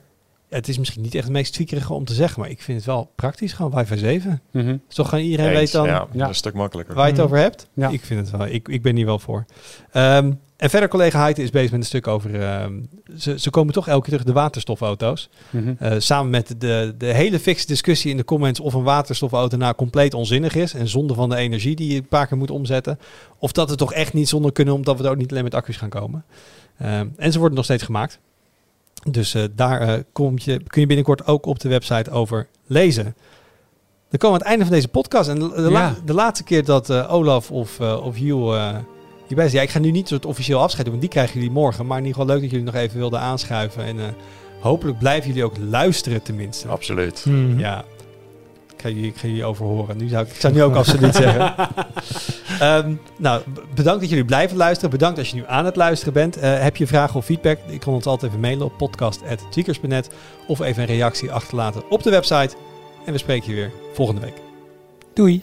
het is misschien niet echt het meest tweakerige om te zeggen. Maar ik vind het wel praktisch, gewoon Wi-Fi 7. Mhm. Is toch gewoon iedereen Eens, weet dan ja, Ja. een stuk makkelijker. waar je het Mhm. over hebt? Ja. Ik vind het wel. Ik, ik ben hier wel voor. Ehm, en verder, collega Heijten is bezig met een stuk over... ehm, ze, ze komen toch elke keer terug de waterstofauto's. Mhm. Eh, samen met de, de hele fixe discussie in de comments of een waterstofauto nou compleet onzinnig is en zonde van de energie die je een paar keer moet omzetten. Of dat we toch echt niet zonder kunnen, omdat we er ook niet alleen met accu's gaan komen. Ehm, en ze worden nog steeds gemaakt. Dus eh, daar eh, kom je, kun je binnenkort ook op de website over lezen. Dan komen we aan het einde van deze podcast. En de, de, la- de laatste keer dat eh, Olaf of, eh of Hugh eh, hierbij. Ja, ik ga nu niet het officieel afscheid doen, want die krijgen jullie morgen. Maar in ieder geval leuk dat jullie nog even wilden aanschuiven. En eh, hopelijk blijven jullie ook luisteren tenminste. Absoluut. Mhm. Ja. Ik ga, jullie, ik ga jullie overhoren. Nu zou ik, ik zou nu ook absoluut zeggen. <laughs> Ehm, nou, bedankt dat jullie blijven luisteren. Bedankt als je nu aan het luisteren bent. Eh, heb je vragen of feedback? Je kan ons altijd even mailen op podcast.tweakers.net of even een reactie achterlaten op de website. En we spreken je weer volgende week. Doei.